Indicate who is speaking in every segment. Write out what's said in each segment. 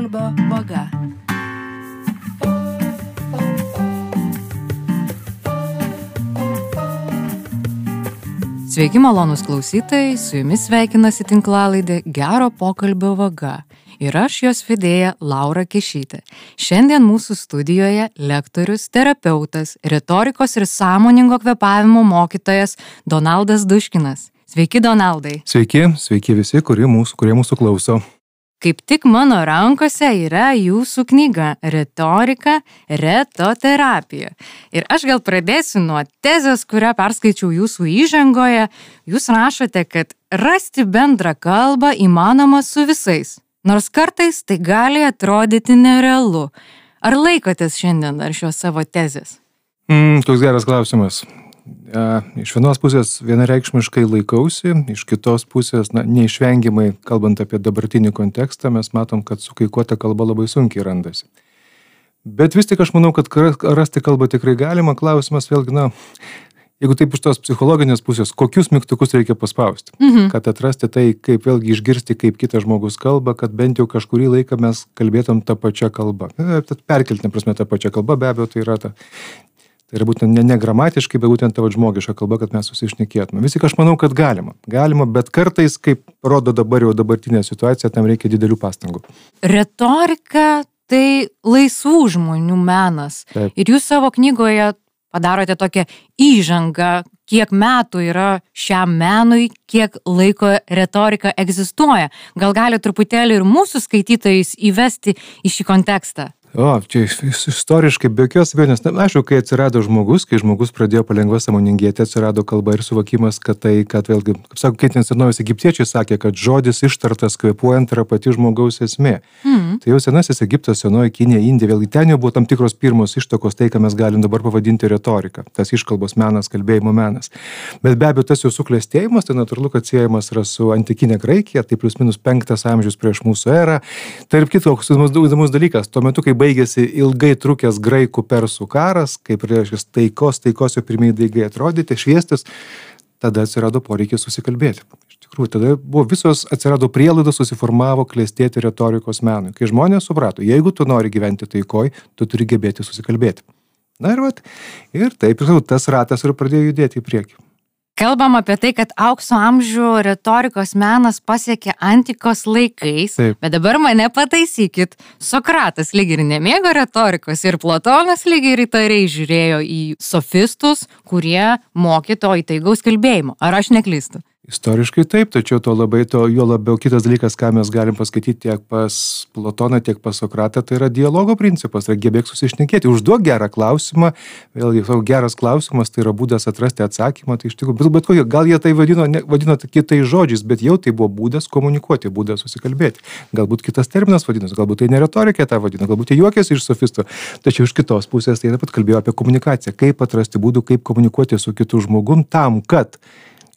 Speaker 1: pokalbio vaga. Sveiki malonus klausytojai, su jumis sveikinasi tinklalaidė Gero pokalbio vaga. Ir aš jos vedėja Laura Kešytė. Šiandien mūsų studijoje lektorius, terapeutas, retorikos ir sąmoningo kvepavimo mokytojas Donaldas Duškinas. Sveiki, Donaldai.
Speaker 2: Sveiki, sveiki visi, kurie mūsų, kurie mūsų klauso.
Speaker 1: Kaip tik mano rankose yra jūsų knyga Retorika, retoterapija. Ir aš gal pradėsiu nuo tezės, kurią perskaičiau jūsų įžangoje. Jūs rašote, kad rasti bendrą kalbą įmanoma su visais. Nors kartais tai gali atrodyti nerealu. Ar laikotės šiandien dar šios savo tezės?
Speaker 2: Mm, toks geras klausimas. Iš vienos pusės vienareikšmiškai laikausi, iš kitos pusės, na, neišvengiamai, kalbant apie dabartinį kontekstą, mes matom, kad su kai kuo ta kalba labai sunkiai randasi. Bet vis tik aš manau, kad rasti kalbą tikrai galima. Klausimas vėlgi, na, jeigu taip iš tos psichologinės pusės, kokius mygtukus reikia paspausti, mhm. kad atrasti tai, kaip vėlgi išgirsti, kaip kitas žmogus kalba, kad bent jau kažkurį laiką mes kalbėtum tą pačią kalbą. Perkeltinė prasme tą pačią kalbą, be abejo, tai yra ta Tai yra būtent ne, ne gramatiškai, bet būtent tavo žmogiška kalba, kad mes susišnekėtume. Vis tik aš manau, kad galima. Galima, bet kartais, kaip rodo dabar jau dabartinė situacija, tam reikia didelių pastangų.
Speaker 1: Retorika tai laisvų žmonių menas. Taip. Ir jūs savo knygoje padarote tokią įžangą, kiek metų yra šiam menui, kiek laiko retorika egzistuoja. Gal gali truputėlį ir mūsų skaitytojais įvesti į šį kontekstą?
Speaker 2: O, čia istoriškai, be jokios abejonės, na, aišku, kai atsirado žmogus, kai žmogus pradėjo palengva samoningėti, atsirado kalba ir suvokimas, kad tai, kad vėlgi, kaip sako, kaip ten senovės egiptiečiai sakė, kad žodis ištartas kvepuojant yra pati žmogaus esmė. Mm. Tai jau senasis Egiptas, senoji Kinė, Indija, vėlgi ten jau buvo tam tikros pirmos ištakos tai, ką mes galim dabar pavadinti retorika, tas iškalbos menas, kalbėjimo menas. Bet be abejo, tas jau suklestėjimas, tai natūralu, kad siejamas yra su antikinė Graikija, tai plus minus penktas amžius prieš mūsų erą. Tarp kitko, koks įdomus dalykas, tuo metu, kai baigėsi ilgai trukęs graikų persų karas, kaip reiškia taikos, taikos jau pirmieji daigai atrodyti, šviestis, tada atsirado poreikis susikalbėti. Iš tikrųjų, tada buvo visos atsirado prielaidos, susiformavo klėstėti retorikos menui. Kai žmonės suprato, jeigu tu nori gyventi taikoj, tu turi gebėti susikalbėti. Na ir, vat, ir taip, tas ratas ir pradėjo judėti į priekį.
Speaker 1: Kalbam apie tai, kad aukso amžių retorikos menas pasiekė antikos laikais, Taip. bet dabar mane pataisykit, Sokratas lyg ir nemėgo retorikos ir Platonas lyg ir įtariai žiūrėjo į sofistus, kurie mokė to įtaigaus kalbėjimo. Ar aš neklystu?
Speaker 2: Istoriškai taip, tačiau to labai, to jo labiau kitas dalykas, ką mes galim pasakyti tiek pas Platoną, tiek pas Sokratą, tai yra dialogo principas, tai gebėk susišnekėti, užduok gerą klausimą, vėlgi, savo geras klausimas, tai yra būdas atrasti atsakymą, tai iš tikrųjų, bet, bet kokie, gal jie tai vadino, ne, vadino kitais žodžiais, bet jau tai buvo būdas komunikuoti, būdas susikalbėti. Galbūt kitas terminas vadinosi, galbūt tai ne retorikė tą vadino, galbūt jie juokėsi iš sofisto, tačiau iš kitos pusės tai taip pat kalbėjo apie komunikaciją, kaip atrasti būdų, kaip komunikuoti su kitu žmogum tam, kad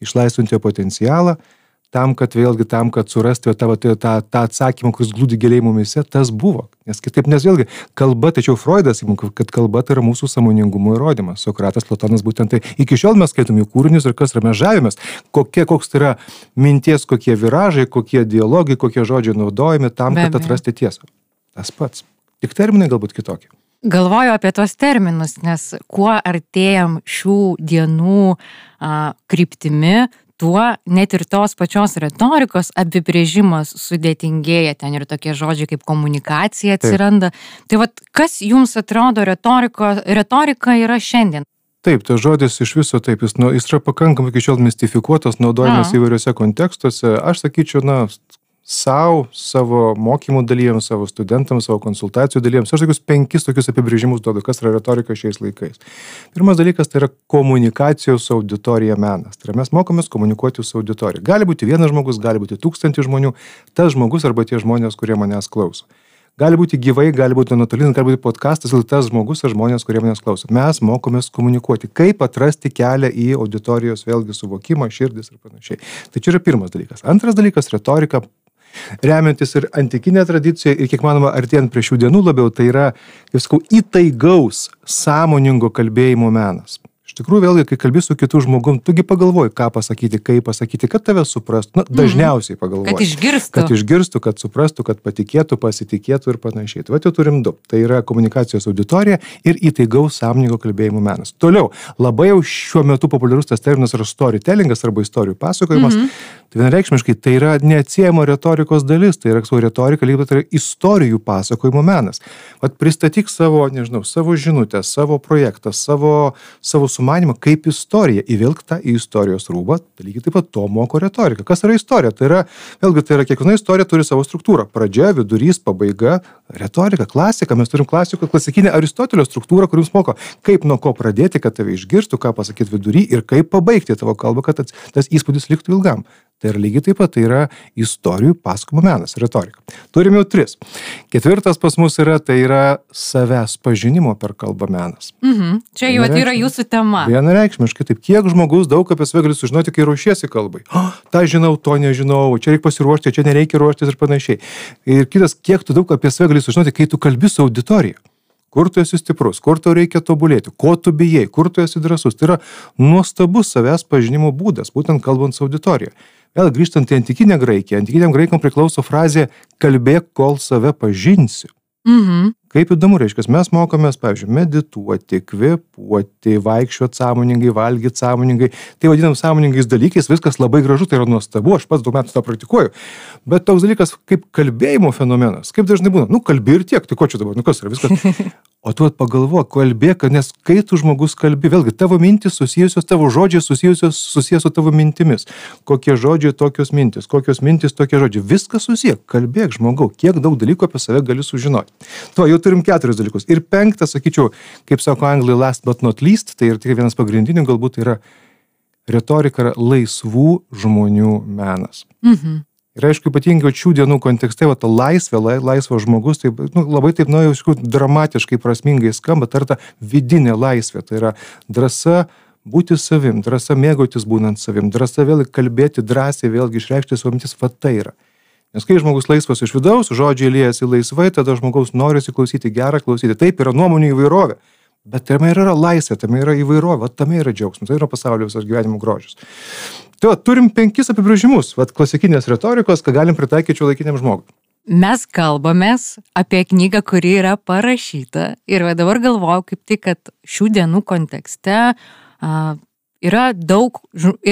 Speaker 2: išlaisvinti jo potencialą, tam, kad vėlgi tam, kad surasti tavo tą, tą, tą atsakymą, kuris glūdi giliai mumise, tas buvo. Nes kitaip, nes vėlgi kalba, tačiau Freudas, kad kalba tai yra mūsų samoningumo įrodymas. Sokratas, Platonas būtent tai. Iki šiol mes skaitom jų kūrinius ir kas yra mes žavimės, kokie, koks tai yra minties, kokie viražai, kokie dialogai, kokie žodžiai naudojami tam, kad atrasti tiesą. Tas pats. Tik terminai galbūt kitokie.
Speaker 1: Galvoju apie tos terminus, nes kuo artėjam šių dienų a, kryptimi, tuo net ir tos pačios retorikos apibrėžimas sudėtingėja, ten ir tokie žodžiai kaip komunikacija atsiranda. Taip. Tai vad, kas jums atrodo retorika yra šiandien?
Speaker 2: Taip, tas žodis iš viso taip, jis, nu, jis yra pakankamai iki šiol mistifikuotas, naudojamas A. įvairiose kontekstuose. Aš sakyčiau, na, sau, savo mokymų dalyviams, savo studentams, savo konsultacijų dalyviams. Aš tokius penkis tokius apibrėžimus duodu, kas yra retorika šiais laikais. Pirmas dalykas tai yra komunikacijos su auditorija menas. Tai yra mes mokomės komunikuoti su auditorija. Gali būti vienas žmogus, gali būti tūkstantį žmonių, tas žmogus arba tie žmonės, kurie manęs klauso. Gali būti gyvai, gali būti nuotolinis, gali būti podkastas, ir tas žmogus ar žmonės, kurie manęs klauso. Mes mokomės komunikuoti, kaip atrasti kelią į auditorijos vėlgi suvokimą, širdis ir panašiai. Tai čia yra pirmas dalykas. Antras dalykas - retorika remiantis ir antikinė tradicija ir kiek manoma artėjant prie šių dienų labiau, tai yra, kaip sakau, įtaigaus, sąmoningo kalbėjimo menas. Iš tikrųjų, vėlgi, kai kalbi su kitu žmogum, tugi pagalvoji, ką pasakyti, kaip pasakyti, kad tave suprastų. Na, dažniausiai pagalvoji.
Speaker 1: Kad išgirstų.
Speaker 2: Kad išgirstų, kad suprastų, kad patikėtų, pasitikėtų ir panašiai. Tai va, jau turim du. Tai yra komunikacijos auditorija ir įtaigaus sąmoningo kalbėjimo menas. Toliau, labai jau šiuo metu populiarus tas terminas yra storytellingas arba istorijų pasakojimas. Mm -hmm. Tai vienareikšmiškai tai yra neatsiejama retorikos dalis, tai yra savo retorika, lygiai tai yra istorijų pasakojimo menas. Vat pristatyk savo, nežinau, savo žinutę, savo projektą, savo, savo sumanimą kaip istoriją, įvilk tą į istorijos rūbą, tai lygiai taip pat to moko retorika. Kas yra istorija? Tai yra, vėlgi, tai yra kiekviena istorija turi savo struktūrą. Pradžia, vidurys, pabaiga, retorika, klasika, mes turim klasikų, klasikinę Aristotelio struktūrą, kuris moko, kaip nuo ko pradėti, kad tave išgirstų, ką pasakyti vidury ir kaip pabaigti tavo kalbą, kad tas įspūdis liktų ilgam. Tai yra lygiai taip pat, tai yra istorijų pasakojimo menas, retorika. Turim jau tris. Ketvirtas pas mus yra, tai yra savęs pažinimo per kalbą menas.
Speaker 1: Mhm. Čia jau yra jūsų tema.
Speaker 2: Vienareikšmiškai taip, kiek žmogus daug apie save gali sužinoti, kai ruošiesi kalbai. O, tą žinau, to nežinau, čia reikia pasiruošti, čia nereikia ruoštis ir panašiai. Ir kitas, kiek tu daug apie save gali sužinoti, kai tu kalbi su auditorija kur tu esi stiprus, kur tau reikia tobulėti, ko tu bijai, kur tu esi drasus. Tai yra nuostabus savęs pažinimo būdas, būtent kalbant su auditorija. Vėl grįžtant į antikinę Graikiją, antikiniam graikam priklauso frazė kalbėk, kol save pažinsi.
Speaker 1: Mhm.
Speaker 2: Kaip įdomu, reiškia, mes mokomės, pavyzdžiui, medituoti, kvepuoti, vaikščioti sąmoningai, valgyti sąmoningai. Tai vadinam sąmoningais dalykais, viskas labai gražu, tai yra nuostabu, aš pats daug metų tą praktikuoju. Bet toks dalykas kaip kalbėjimo fenomenas, kaip dažnai būna, nu kalbi ir tiek, tai ko čia dabar, nu kas yra viskas. O tu pagalvok, kalbėk, nes kai tu žmogus kalbi, vėlgi tavo mintis susijusios, tavo žodžiai susijusios, susijęs su tavo mintimis. Kokie žodžiai, tokios mintis, kokios mintis, tokie žodžiai. Viskas susiję. Kalbėk, žmogau, kiek daug dalykų apie save gali sužinoti. Tuo jau turim keturis dalykus. Ir penktas, sakyčiau, kaip sako anglai, last but not least, tai ir tik vienas pagrindinių galbūt yra retorika yra laisvų žmonių menas.
Speaker 1: Mhm.
Speaker 2: Ir aišku, ypatingai šių dienų kontekste, va, ta laisvė, laisvas žmogus, tai nu, labai taip, nu, jau dramatiškai prasmingai skamba, tai yra ta vidinė laisvė, tai yra drąsa būti savim, drąsa mėgautis būnant savim, drąsa vėl kalbėti drąsiai, vėlgi išreikšti savo mintis, va tai yra. Nes kai žmogus laisvas iš vidaus, žodžiai liejasi laisvai, tada žmogaus norisi klausyti gerą klausyti. Taip yra nuomonių įvairovė. Bet tame yra laisvė, tame yra įvairovė, tame yra džiaugsmas, tai yra pasaulio visas gyvenimo grožis. Tai va, turim penkis apibrėžimus, va, klasikinės retorikos, ką galim pritaikyti šio laikiniam žmogui.
Speaker 1: Mes kalbamės apie knygą, kuri yra parašyta ir va, dabar galvoju kaip tik, kad šių dienų kontekste a, yra daug,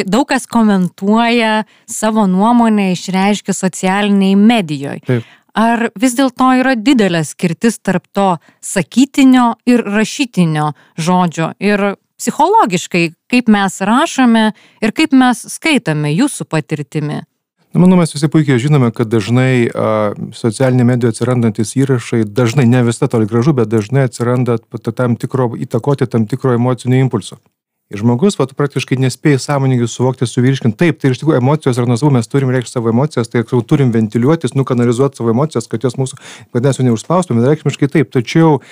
Speaker 1: daug kas komentuoja savo nuomonę, išreiškia socialiniai medijoje.
Speaker 2: Taip.
Speaker 1: Ar vis dėlto yra didelė skirtis tarp to sakytinio ir rašytinio žodžio ir psichologiškai, kaip mes rašome ir kaip mes skaitome jūsų patirtimi?
Speaker 2: Na, manau, mes visi puikiai žinome, kad dažnai a, socialinė medija atsirandantis įrašai, dažnai ne visada toli gražu, bet dažnai atsiranda tam tikro įtakoti tam tikro emocinio impulso. Ir žmogus, va, tu praktiškai nespėjai sąmoningai suvokti, suvirškinti. Taip, tai iš tikrųjų emocijos yra nuosavų, mes turim reikšti savo emocijas, tai turim ventiliuotis, nukanalizuoti savo emocijas, kad jos mūsų, kad mes jų neužspaustume, reikšmiškai taip. Tačiau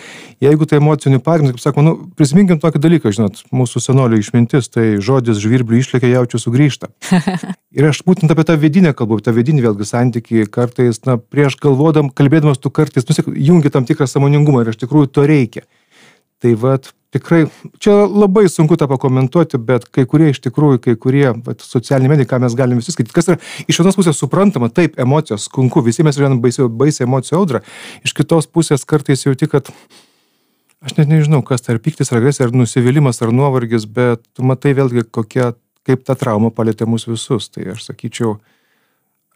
Speaker 2: jeigu tai emocinių pagrindų, kaip sako, nu, prisiminkim tokį dalyką, žinot, mūsų senolių išmintis, tai žodis žvirblių išlėkia, jaučiu sugrįžta. Ir aš būtent apie tą vidinę kalbą, tą vidinį vėlgi santyki, kartais, na, prieš galvodam, kalbėdamas tu kartais, nu, jungi tam tikrą samoningumą ir iš tikrųjų to reikia. Tai vad, tikrai čia labai sunku tą pakomentuoti, bet kai kurie iš tikrųjų, kai kurie socialiniai medijai, ką mes galime visi skaityti, kas yra iš vienos pusės suprantama, taip, emocijos, sunku, visi mes gyvename baisiai, baisiai emocijų audrą, iš kitos pusės kartais jauti, kad aš net nežinau, kas tai ar piktis, ar agresija, ar nusivylimas, ar nuovargis, bet tu matai vėlgi, kokia, kaip ta trauma palėtė mus visus. Tai aš sakyčiau,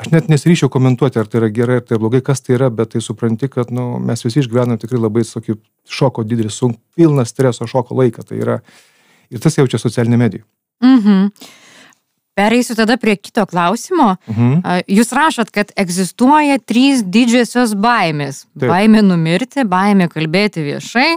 Speaker 2: aš net nesiryšiau komentuoti, ar tai yra gerai, ar tai blogai, kas tai yra, bet tai supranti, kad nu, mes visi išgyvenam tikrai labai tokį šoko didelį, sunk, pilną streso šoko laiką. Tai yra, ir tas jaučia socialinė medija.
Speaker 1: Mhm. Pereisiu tada prie kito klausimo.
Speaker 2: Mhm.
Speaker 1: Jūs rašot, kad egzistuoja trys didžiosios baimės.
Speaker 2: Taip.
Speaker 1: Baimė numirti, baimė kalbėti viešai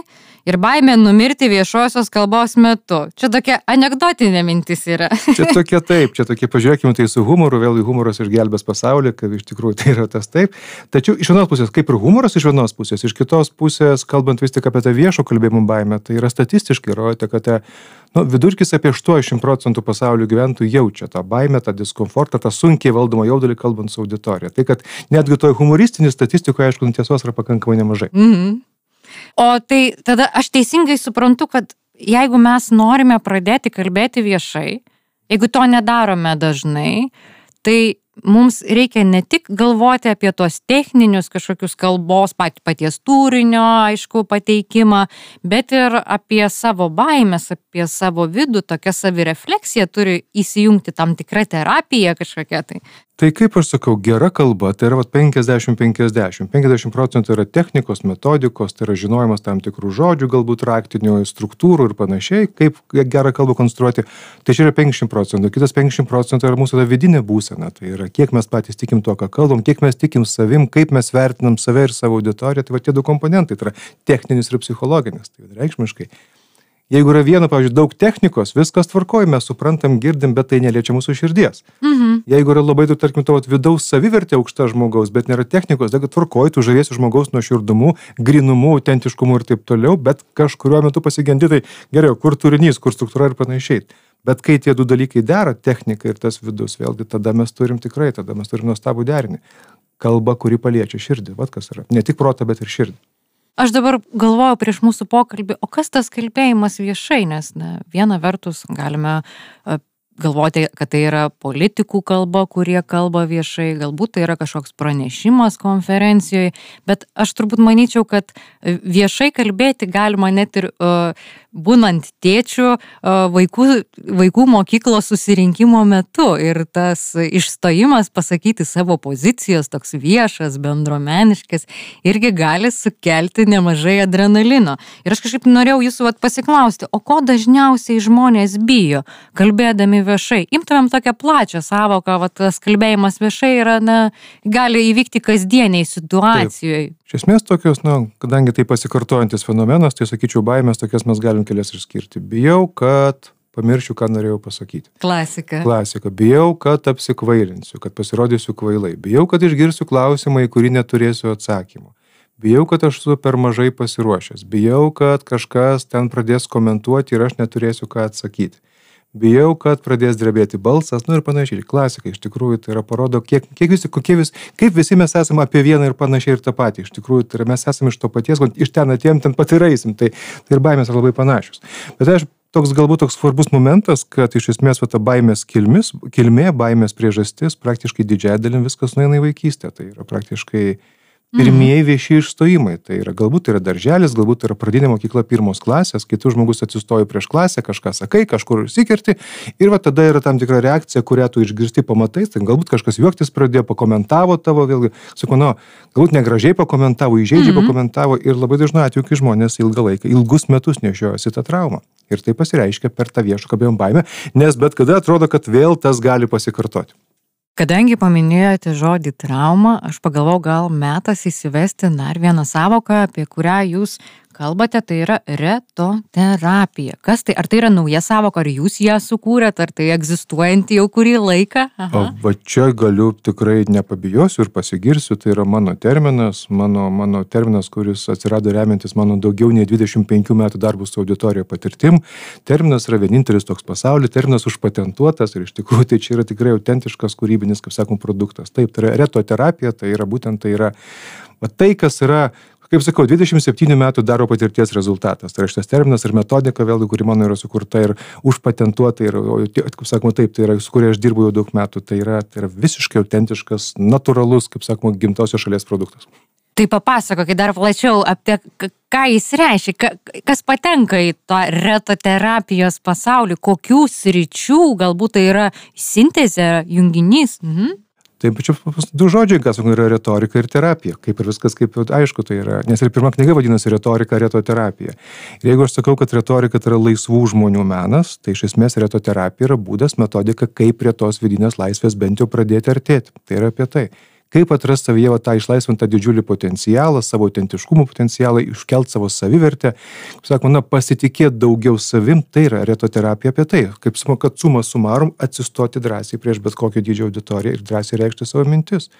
Speaker 1: ir baimė numirti viešosios kalbos metu. Čia tokia anegdotinė mintis yra.
Speaker 2: Čia tokia taip, čia tokie, pažiūrėkime, tai su humoru, vėl humoras išgelbės pasaulį, kad iš tikrųjų tai yra tas taip. Tačiau iš vienos pusės, kaip ir humoras iš vienos pusės, iš kitos pusės, kalbant vis tik apie tą viešo kalbėjimo baimę, tai yra statistiškai įrodyta, kad te, nu, vidurkis apie 80 procentų pasaulio gyventojų jaučia tą baimę, tą diskomfortą, tą sunkiai valdomą jaudulį kalbant su auditorija. Tai kad netgi toj humoristinėje statistikoje, aišku, tiesos yra pakankamai nemažai.
Speaker 1: Mhm. O tai tada aš teisingai suprantu, kad jeigu mes norime pradėti kalbėti viešai, jeigu to nedarome dažnai, tai mums reikia ne tik galvoti apie tuos techninius kažkokius kalbos, pat, paties turinio, aišku, pateikimą, bet ir apie savo baimės, apie savo vidų, tokia savirefleksija turi įsijungti tam tikrą terapiją kažkokią tai.
Speaker 2: Tai kaip aš sakau, gera kalba, tai yra 50-50. 50 procentų yra technikos, metodikos, tai yra žinojimas tam tikrų žodžių, galbūt raktinių struktūrų ir panašiai, kaip gerą kalbą konstruoti. Tai čia yra 50 procentų. Kitas 50 procentų yra mūsų vidinė būsena. Tai yra kiek mes patys tikim to, ką kalbam, kiek mes tikim savim, kaip mes vertinam save ir savo auditoriją. Tai va tie du komponentai, tai yra techninis ir psichologinis. Tai reikšmiškai. Jeigu yra viena, pavyzdžiui, daug technikos, viskas tvarkoja, mes suprantam, girdim, bet tai neliečia mūsų širdies. Mhm. Jeigu yra labai daug, tarkim, tavo vidaus savivertė aukšta žmogaus, bet nėra technikos, tai tvarkoja, tu žaviesi žmogaus nuoširdumu, grinumu, autentiškumu ir taip toliau, bet kažkuriuo metu pasigendi, tai geriau, kur turinys, kur struktūra ir panašiai. Bet kai tie du dalykai dera, technika ir tas vidus, vėlgi tada mes turim tikrai, tada mes turim nuostabų derinį. Kalba, kuri paliečia širdį, vad kas yra. Ne tik protą, bet ir širdį.
Speaker 1: Aš dabar galvoju prieš mūsų pokalbį, o kas tas kalbėjimas viešai, nes na, viena vertus galime galvoti, kad tai yra politikų kalba, kurie kalba viešai, galbūt tai yra kažkoks pranešimas konferencijoje, bet aš turbūt manyčiau, kad viešai kalbėti galima net ir uh, būnant tėčių vaikų, vaikų mokyklos susirinkimo metu ir tas išstojimas pasakyti savo pozicijos, toks viešas, bendromeniškas, irgi gali sukelti nemažai adrenalino. Ir aš kažkaip norėjau jūsų vat, pasiklausti, o ko dažniausiai žmonės bijo, kalbėdami viešai. Imtumėm tokią plačią savoką, va, tas kalbėjimas viešai yra, na, gali įvykti kasdieniai situacijoje.
Speaker 2: Taip. Iš esmės tokios, na, kadangi tai pasikartojantis fenomenas, tai sakyčiau, baimės tokias mes galim kelias išskirti. Bijau, kad pamiršiu, ką norėjau pasakyti.
Speaker 1: Klasika.
Speaker 2: Klasika. Bijau, kad apsikvailinsiu, kad pasirodysiu kvailai. Bijau, kad išgirsiu klausimą, į kurį neturėsiu atsakymų. Bijau, kad aš esu per mažai pasiruošęs. Bijau, kad kažkas ten pradės komentuoti ir aš neturėsiu ką atsakyti bijau, kad pradės drebėti balsas, nu ir panašiai. Klasika iš tikrųjų tai yra parodo, kiek, kiek visi, kokie vis, kaip visi mes esame apie vieną ir panašiai ir tą patį. Iš tikrųjų, tai yra, mes esame iš to paties, iš ten atėjom, ten pat ir eisim. Tai, tai ir baimės yra labai panašios. Bet aš toks galbūt toks svarbus momentas, kad iš esmės va, ta baimės kilmis, kilmė, baimės priežastis, praktiškai didžiąją dalim viskas nueina į vaikystę. Tai yra praktiškai Pirmieji vieši išstojimai. Tai yra galbūt tai yra darželis, galbūt yra pradinė mokykla pirmos klasės, kai tu žmogus atsistoji prieš klasę, kažką sakai, kažkur įsikerti ir va tada yra tam tikra reakcija, kurią tu išgirsti pamatai, tai galbūt kažkas juoktis pradėjo, pakomentavo tavo, vėlgi, sakau, nu, galbūt negražiai pakomentavo, įžeidžiai mm -hmm. pakomentavo ir labai dažnai atveju, kai žmonės ilgą laiką, ilgus metus nešiojasi tą traumą. Ir tai pasireiškia per tą viešą kabėjom baimę, nes bet kada atrodo, kad vėl tas gali pasikartoti.
Speaker 1: Kadangi paminėjote žodį trauma, aš pagalvojau, gal metas įsivesti dar vieną savoką, apie kurią jūs kalbate, tai yra retoterapija. Kas tai? Ar tai yra nauja savoka, ar jūs ją sukūrėt, ar tai egzistuojanti jau kurį laiką?
Speaker 2: Aha. Va čia galiu tikrai nepabijosiu ir pasigirsiu, tai yra mano terminas, mano, mano terminas, kuris atsirado remiantis mano daugiau nei 25 metų darbų su auditorija patirtim. Terminas yra vienintelis toks pasaulyje, terminas užpatentuotas ir iš tikrųjų tai čia yra tikrai autentiškas kūrybinis, kaip sakom, produktas. Taip, tai yra retoterapija, tai yra būtent tai yra Va tai, kas yra kaip sakau, 27 metų darbo patirties rezultatas. Tai yra šitas terminas ir metodika, vėlgi, kuri mano yra sukurta ir užpatentuota, ir, kaip sakoma, taip, tai yra, su kuria aš dirbu jau daug metų, tai yra, tai yra visiškai autentiškas, natūralus, kaip sakoma, gimtosios šalies produktas.
Speaker 1: Tai papasakokit dar plačiau apie ką jis reiškia, kas patenka į tą retoterapijos pasaulį, kokių sričių galbūt tai yra sintezė, junginys. Mhm.
Speaker 2: Tai pačiu du žodžiai, kas yra retorika ir terapija. Kaip ir viskas, kaip aišku, tai yra. Nes ir pirma knyga vadinasi retorika, retoterapija. Ir jeigu aš sakau, kad retorika tai yra laisvų žmonių menas, tai iš esmės retoterapija yra būdas, metodika, kaip prie tos vidinės laisvės bent jau pradėti artėti. Tai yra apie tai kaip atrast savyje tą išlaisvintą didžiulį potencialą, savo autentiškumo potencialą, iškelt savo savivertę, kaip sakoma, na, pasitikėti daugiau savim, tai yra retoterapija apie tai, kaip kad suma sumarum atsistoti drąsiai prieš bet kokio dydžio auditoriją ir drąsiai reikšti savo mintis.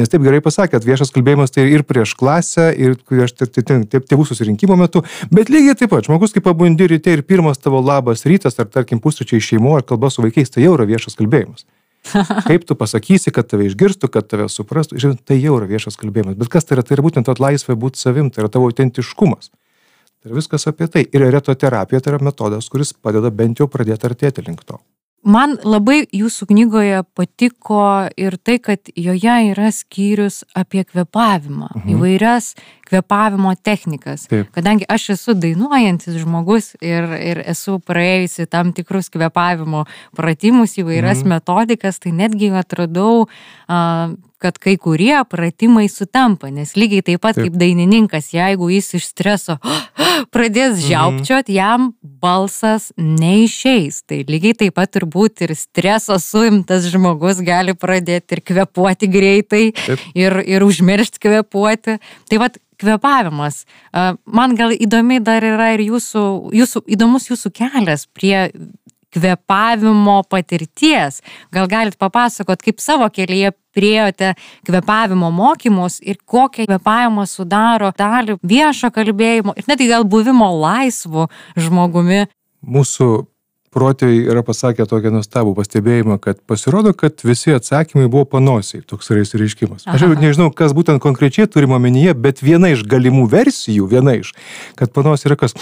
Speaker 2: Nes taip gerai pasakėt, viešas kalbėjimas tai ir prieš klasę, ir prieš tėvų susirinkimo metu, bet lygiai taip pat, žmogus kaip pabundi ryte ir pirmas tavo labas rytas, ar tarkim pusryčiai šeimo, ar kalba su vaikais, tai jau yra viešas kalbėjimas. Kaip tu pasakysi, kad tave išgirstų, kad tave suprastų, žinot, tai jau yra viešas kalbėjimas. Bet kas tai yra? Tai yra būtent ta laisvė būti savim, tai yra tavo autentiškumas. Tai yra viskas apie tai. Ir retoterapija tai yra metodas, kuris padeda bent jau pradėti artėti link to.
Speaker 1: Man labai jūsų knygoje patiko ir tai, kad joje yra skyrius apie kvepavimą, mhm. įvairias kvepavimo technikas. Taip. Kadangi aš esu dainuojantis žmogus ir, ir esu praėjusi tam tikrus kvepavimo pratimus, įvairias mhm. metodikas, tai netgi atradau uh, kad kai kurie pratimai sutampa, nes lygiai taip pat taip. kaip dainininkas, jeigu jis iš streso pradės žiaupčiot, mhm. jam balsas neišeis. Tai lygiai taip pat turbūt ir streso suimtas žmogus gali pradėti ir kvepuoti greitai, taip. ir, ir užmiršti kvepuoti. Tai vad kvepavimas. Man gal įdomi dar yra ir jūsų, jūsų įdomus jūsų kelias prie kvepavimo patirties. Gal galit papasakot, kaip savo kelyje priejote kvepavimo mokymus ir kokią kvepavimą sudaro dalį viešo kalbėjimo ir netgi gal buvimo laisvu žmogumi.
Speaker 2: Mūsų protėviai yra pasakę tokią nuostabų pastebėjimą, kad pasirodo, kad visi atsakymai buvo panosiai, toks yra įsireiškimas. Aš jau nežinau, kas būtent konkrečiai turime omenyje, bet viena iš galimų versijų, viena iš, kad panos yra kas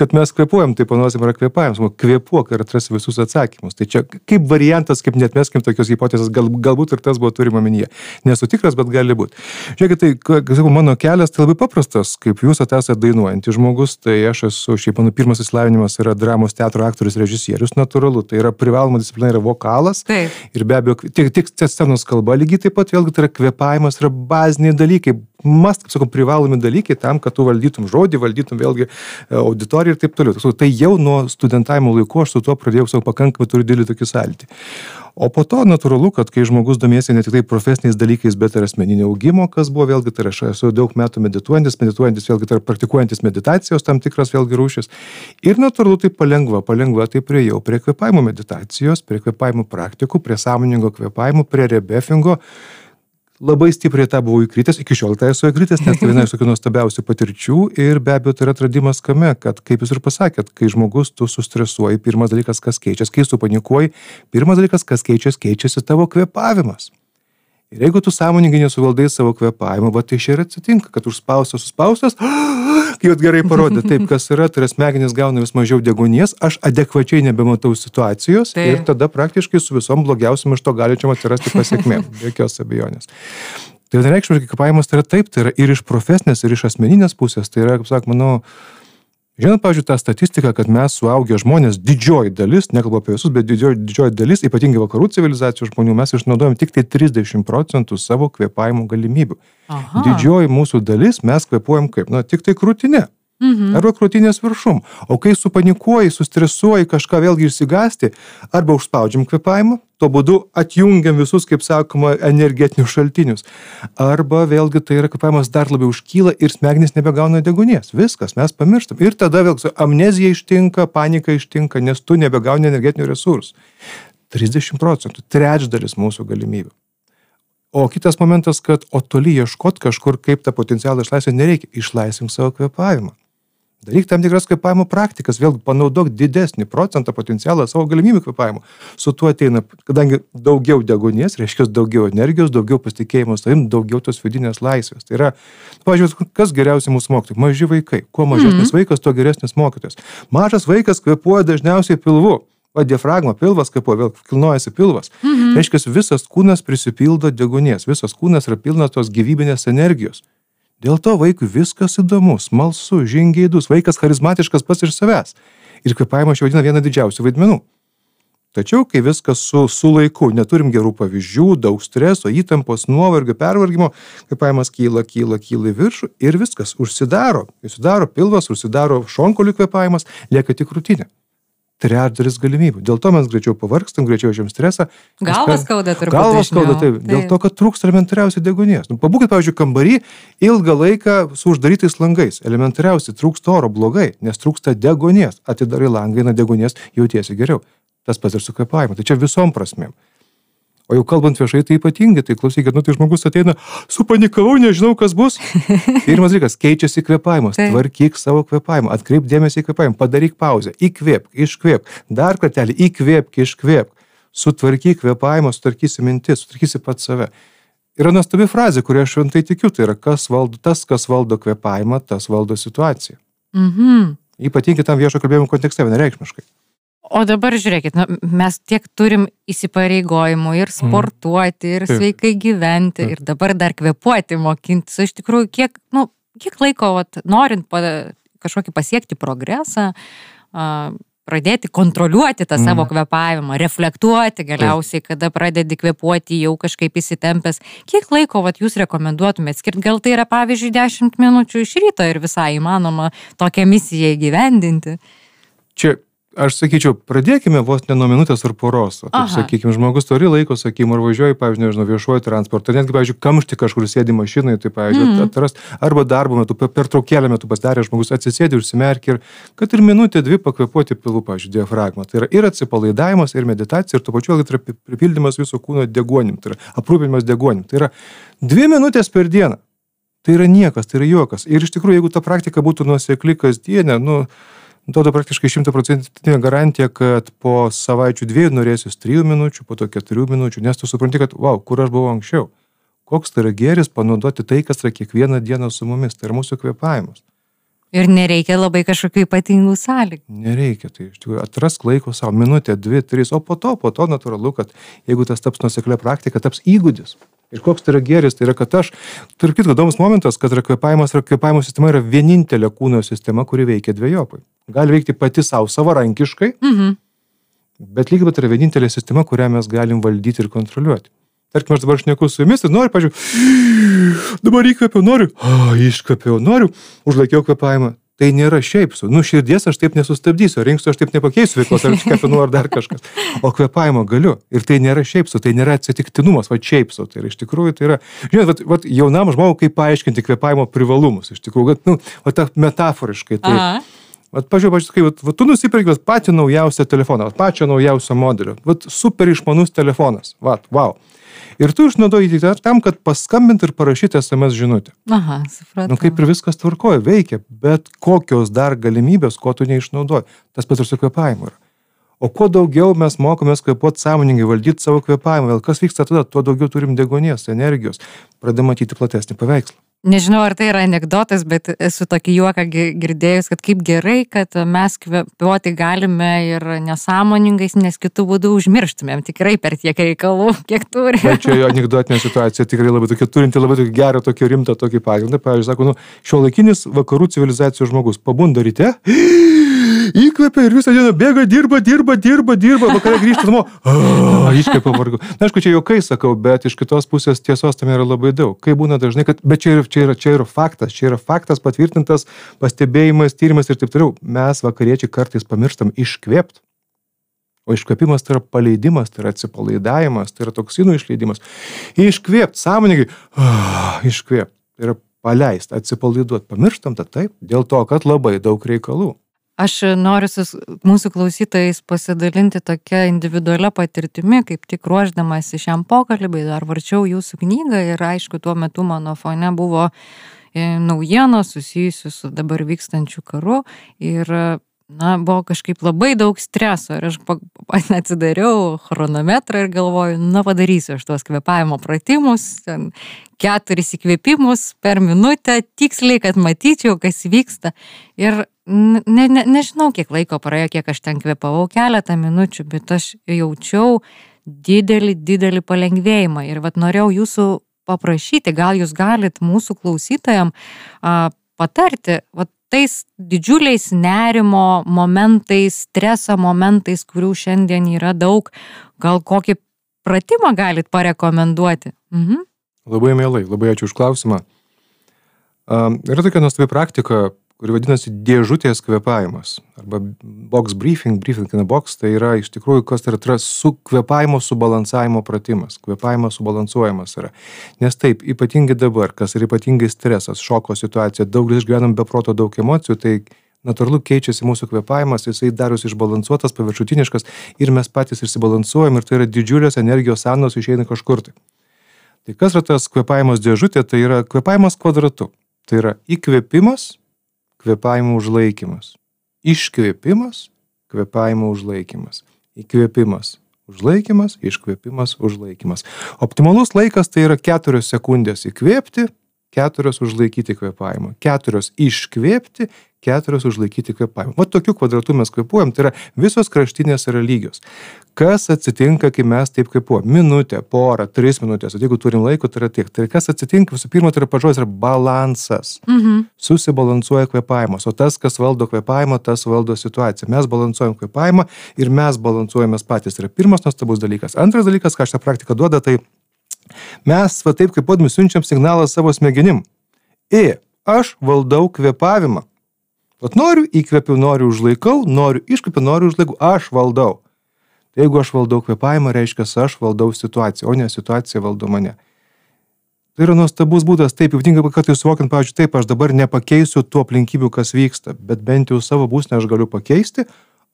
Speaker 2: kad mes kvepuojam, tai panosim yra kvėpavimas, kvepuok ir atrasi visus atsakymus. Tai čia kaip variantas, kaip net meskim tokios hipotezės, gal, galbūt ir tas buvo turima minyje. Nesu tikras, bet gali būti. Žiūrėkit, tai, kaip sakau, mano kelias tai labai paprastas, kaip jūs esate dainuojantis žmogus, tai aš esu, šiaip mano pirmas įsilavinimas yra dramos teatro aktorius, režisierius, natūralu, tai yra privaloma disciplina, yra vokalas. Taip. Ir be abejo, tik, tik scenos kalba lygiai taip pat, vėlgi tai yra kvepavimas, yra baziniai dalykai, mast, kaip sakau, privalomi dalykai tam, kad tu valdytum žodį, valdytum vėlgi e, auditoriją ir taip toliau. Tai jau nuo studentavimo laikų aš su tuo pradėjau savo pakankamai turiu didelį tokį sąlytį. O po to natūralu, kad kai žmogus domėsi ne tik tai profesiniais dalykais, bet ir asmeninio augimo, kas buvo vėlgi, tai aš esu daug metų medituojantis, medituojantis vėlgi, tai praktikuojantis meditacijos tam tikras vėlgi rūšis. Ir natūralu, tai palengva, palengva tai prie jau prie kvepavimo meditacijos, prie kvepavimo praktikų, prie sąmoningo kvepavimo, prie rebefingo labai stipriai tą buvau įkritęs, iki šiol tai esu įkritęs, nes tai viena iš tokių nuostabiausių patirčių ir be abejo tai yra atradimas kame, kad kaip jūs ir pasakėt, kai žmogus tu sustresuoji, pirmas dalykas, kas keičiasi, kai tu panikuoji, pirmas dalykas, kas keičiasi, keičiasi tavo kvepavimas. Ir jeigu tu sąmoningai nesuvaldai savo kvepavimo, va tai čia ir atsitinka, kad užspaustas, suspaustas, kai jau gerai parodė taip, kas yra, tai yra smegenys gauna vis mažiau degonės, aš adekvačiai nebematau situacijos tai. ir tada praktiškai su visom blogiausiam iš to galičiam atsirasti pasiekmėm, jokios abejonės. Tai vienareikšmiškai kvepavimas tai yra taip, tai yra ir iš profesinės, ir iš asmeninės pusės, tai yra, kaip sakoma, nu, Žinot, pavyzdžiui, tą statistiką, kad mes suaugę žmonės, didžioji dalis, nekalbu apie visus, bet didžioji, didžioji dalis, ypatingai vakarų civilizacijos žmonių, mes išnaudojam tik tai 30 procentų savo kvepavimo galimybių. Aha. Didžioji mūsų dalis mes kvepuojam kaip, na, tik tai krūtinė. Mhm. Arba krūtinės viršum. O kai supanikuoji, sustresuoji, kažką vėlgi išsigasti, arba užspaudžiam kvepavimą, tuo būdu atjungiam visus, kaip sakoma, energetinius šaltinius. Arba vėlgi tai yra kvepavimas dar labiau užkyla ir smegenys nebegauna degunės. Viskas, mes pamirštam. Ir tada vėlgi amnezija ištinka, panika ištinka, nes tu nebegauni energetinių resursų. 30 procentų, trečdalis mūsų galimybių. O kitas momentas, kad o toli ieškot kažkur, kaip tą potencialą išlaisvinti, nereikia. Išlaisvink savo kvepavimą. Daryk tam tikras kvepavimo praktikas, vėlgi panaudok didesnį procentą potencialą savo galimybių kvepavimo. Su tuo ateina, kadangi daugiau degonės, reiškia daugiau energijos, daugiau pasitikėjimo savim, daugiau tos vidinės laisvės. Tai yra, pažiūrėjau, kas geriausiai mūsų mokytojai? Maži vaikai. Kuo mažesnis mm -hmm. vaikas, tuo geresnis mokytojas. Mažas vaikas kvepuoja dažniausiai pilvu. O diafragma, pilvas, kaip po vėl kilnojasi pilvas. Mhm. Reiškia, visas kūnas prisipildo degonės, visas kūnas yra pilnas tos gyvybinės energijos. Dėl to vaikui viskas įdomu, smalsu, žingeidus, vaikas charizmatiškas pats iš savęs. Ir kvepavimą aš vadinu vieną didžiausių vaidmenų. Tačiau, kai viskas su, su laiku, neturim gerų pavyzdžių, daug streso, įtampos, nuovargio, pervargimo, kvepavimas kyla, kyla, kyla į viršų ir viskas užsidaro. Užsidaro pilvas, užsidaro šonkolių kvepavimas, lieka tik rutinė trečdalis galimybių. Dėl to mes greičiau pavargstam, greičiau žiam stresą.
Speaker 1: Galva skauda turbūt.
Speaker 2: Galva skauda, taip. taip. Dėl to, kad trūksta elementariausiai degonės. Nu, pabūkit, pavyzdžiui, kambarį ilgą laiką su uždarytais langais. Elementariausiai trūksta oro blogai, nes trūksta degonės. Atidarai langą, eina degonės, jautiesi geriau. Tas pats ir su kvepavimu. Tai čia visom prasmėm. O jau kalbant viešai, tai ypatingai, tai klausykit, nu tai žmogus ateina, supanikavau, nežinau, kas bus. Pirmas dalykas, keičiasi kvepavimas, tvarkyk savo kvepavimą, atkreip dėmesį į kvepavimą, padaryk pauzę, įkvėpk, iškvėpk, dar kartelį, įkvėpk, iškvėpk, sutvarkyk kvepavimą, sutvarkysi mintis, sutvarkysi pat save. Yra nuostabi frazė, kurią aš šventai tikiu, tai yra kas valdo, tas, kas valdo kvepavimą, tas valdo situaciją.
Speaker 1: Mhm.
Speaker 2: Ypatingai tam viešo kalbėjimo kontekste vienareikšmiškai.
Speaker 1: O dabar žiūrėkit, nu, mes tiek turim įsipareigojimų ir sportuoti, ir
Speaker 2: Taip.
Speaker 1: sveikai gyventi,
Speaker 2: Taip.
Speaker 1: ir dabar dar kvepuoti, mokintis. Iš tikrųjų, kiek, nu, kiek laiko, vat, norint pa, kažkokį pasiekti progresą, a, pradėti kontroliuoti tą savo
Speaker 2: Mhm.
Speaker 1: kvepavimą, reflektuoti galiausiai, kada pradedi kvepuoti jau kažkaip įsitempęs. Kiek laiko vat, jūs rekomenduotumėt skirti? Gal tai yra pavyzdžiui 10 minučių iš ryto ir visai įmanoma tokią misiją įgyvendinti?
Speaker 2: Čia, aš sakyčiau, pradėkime vos ne nuo minutės ar poros. Taip, sakykime, žmogus turi laiko, sakykime, ar važiuoja, pavyzdžiui, nežinau, viešuoju transportu, netgi, pavyzdžiui, kamšti kažkur sėdi mašinai, tai, pavyzdžiui, mm. atrast, arba darbo metu, per pertraukėlę metu pasidarė žmogus, atsisėdi, užsimerkia ir kad ir minutė, dvi pakvepuoti pilų, pavyzdžiui, diafragmą. Tai yra ir atsipalaidavimas, ir meditacija, ir tuo pačiu tai yra pi- pripildymas viso kūno degonim, tai yra aprūpinimas degonim. Tai yra dvi minutės per dieną. Tai yra niekas, tai yra juokas. Ir iš tikrųjų, jeigu ta praktika būtų nuosekli kasdienė, nu, duoda praktiškai šimtaprocentinė garantija, kad po savaičių dviejų norėsis trijų minučių, po to keturių minučių, nes tu supranti, kad, wow, kur aš buvau anksčiau. Koks tai yra geris panaudoti tai, kas yra kiekvieną dieną su mumis, tai yra mūsų kvepavimas.
Speaker 1: Ir nereikia labai kažkokių ypatingų sąlygų.
Speaker 2: Nereikia, tai iš tikrųjų atrask laiko savo, minutę, dvi, trys, o po to, po to natūralu, kad jeigu tas taps nuseklia praktika, taps įgūdis. Ir koks tai yra geris, tai yra, kad aš, turiu kitą įdomus momentas, kad yra kvepavimas, yra kvepavimo sistema yra vienintelė kūno sistema, kuri veikia dviejopai. Gali veikti pati savo savarankiškai,
Speaker 1: Mhm.
Speaker 2: bet lygiai bet yra vienintelė sistema, kurią mes galim valdyti ir kontroliuoti. Tarkim, aš dabar šneku su jumis ir noriu, pažiūrėjau, dabar įkvėpiau, noriu, iškvėpiau, noriu, užlaikiau kvepavimą. Tai nėra šiaip su. Nu, širdies aš taip nesustabdysiu, rinksiu aš taip nepakeisiu veiklos, ar iškepinu ar dar kažkas. O kvepavimo galiu. Ir tai nėra šiaip su, tai nėra atsitiktinumas, va šiaip su. Tai yra, iš tikrųjų tai yra, žinot, vat, vat, jaunam žmogui kaip paaiškinti kvepavimo privalumus. Iš tikrųjų, kad, nu, va, ta metaforiškai. Tai,
Speaker 1: Aha.
Speaker 2: Vat, pažiūrėjau, pažiūrėjau, kaip, vat, vat, tu nusipirki patį naujausią telefoną, vat pačio naujausio modelio, vat super išmanus telefonas, vat, wow. Ir tu išnaudoji tik tam, kad paskambint ir parašyti SMS žinutę.
Speaker 1: Aha, supratau.
Speaker 2: Nu, kaip ir viskas tvarkoja, veikia, bet kokios dar galimybės, ko tu neišnaudoji. Tas pats ir su kvepavimu yra. O kuo daugiau mes mokomės kvepuoti sąmoningai, valdyti savo kvepavimą, vėl kas vyksta tada, tuo daugiau turim degonės, energijos, pradedam matyti platesnį paveikslą.
Speaker 1: Nežinau, ar tai yra anegdotas, bet esu tokį juoką gi- girdėjus, kad kaip gerai, kad mes kvepiuoti galime ir nesąmoningais, nes kitų būdų užmirštumėm tikrai per tiek reikalų, kiek turime.
Speaker 2: Bet čia jo anegdotinė situacija tikrai labai tokia, turinti labai tokį gerą, tokį rimtą tokį pagrindą. Pavyzdžiui, sako, nu, šio laikinis vakarų civilizacijos žmogus pabunda ryte, įkvepia ir visą dieną bėga, dirba, dirba, dirba, dirba, vakare grįžta namo, "Ah, iškvepia vargu. Na, aišku, čia jokai sakau, bet iš kitos pusės tiesos tam yra labai daug. Kai būna dažnai, kad, bet čia yra, čia yra, čia yra faktas, čia yra faktas patvirtintas pastebėjimas, tyrimas ir taip toliau. Mes vakariečiai kartais pamirštam iškvėpti. O iškvėpimas tai yra paleidimas, tai yra atsipalaidavimas, tai yra toksinų išleidimas. Iškvėpti, sąmoningai, ah, iškvėpti. Tai yra paleisti, atsipalaiduoti. Pamirštam tą taip, dėl to, kad labai daug reikalų.
Speaker 1: Aš noriu su mūsų klausytojais pasidalinti tokia individualia patirtimi, kaip tik ruoždamas šiam pokalbiui, dar varčiau jūsų knygą ir aišku, tuo metu mano fone buvo e, naujienos susijusios su dabar vykstančiu karu ir na, buvo kažkaip labai daug streso ir aš atsidariau chronometrą ir galvoju, na padarysiu aš tuos kvepavimo pratimus, keturis įkvėpimus per minutę, tiksliai, kad matyčiau, kas vyksta. Ir ne, ne, nežinau, kiek laiko praėjo, kiek aš ten kvepavau, keletą minučių, bet aš jaučiau didelį, didelį palengvėjimą. Ir vad norėjau jūsų paprašyti, gal jūs galit mūsų klausytojam a, patarti, va tais didžiuliais nerimo momentais, streso momentais, kurių šiandien yra daug, gal kokį pratimą galit parekomenduoti? Mhm.
Speaker 2: Labai mielai, labai ačiū už klausimą. Um, yra tokia nuostabi praktika, kuri vadinasi dėžutės kvepavimas. Arba box briefing, briefing in a box, tai yra iš tikrųjų, kas tai yra, su kvepavimo subalansavimo pratimas. Kvepavimas subalansuojamas yra. Nes taip, ypatingai dabar, kas yra ypatingai stresas, šoko situacija, daug išgyvenam be proto daug emocijų, tai natūralu keičiasi mūsų kvepavimas, jisai darosi išbalansuotas, paviršutiniškas ir mes patys išsibalansuojam ir tai yra didžiulės energijos sąnaudos išeina kažkur tai. Tai kas yra tas kvepavimas dėžutė, tai yra kvepavimas kvadratu. Tai yra įkvėpimas, kvepavimo užlaikymas. Iškvėpimas, kvepavimo užlaikymas. Įkvėpimas, užlaikymas, iškvėpimas, užlaikymas. Optimalus laikas tai yra 4 sekundės įkvėpti, keturios užlaikyti kvėpavimą, keturios iškvėpti, keturios užlaikyti kvėpavimą. Va tokiu kvadratu mes kvėpuojam, tai yra visos kraštinės yra lygios. Kas atsitinka, kai mes taip kvėpuojam? Minutė, porą, tris minutės, o jeigu turim laiko, tai yra tiek. Tai kas atsitinka, visų pirma, tai yra pažodis, yra balansas. Mhm. Susibalansuoja kvėpavimas, o tas, kas valdo kvėpavimą, tas valdo situaciją. Mes balansuojam kvėpavimą ir mes balansuojame patys. Tai yra pirmas nuostabus dalykas. Antras dalykas, ką šitą praktiką duoda, tai mes va taip kaip podmi siunčiam signalą savo smegenim. I, aš valdau kvėpavimą. Vat noriu, įkvepiu, noriu, užlaikau, noriu, iškvepiu, noriu, užlaikau, aš valdau. Tai jeigu aš valdau kvėpavimą, reiškia, aš valdau situaciją, o ne situacija valdo mane. Tai yra nuostabus būdas, taip, ypatingai, kad jūs suvokiant, pavyzdžiui, taip, aš dabar nepakeisiu tų aplinkybių, kas vyksta, bet bent jau savo būsnę aš galiu pakeisti,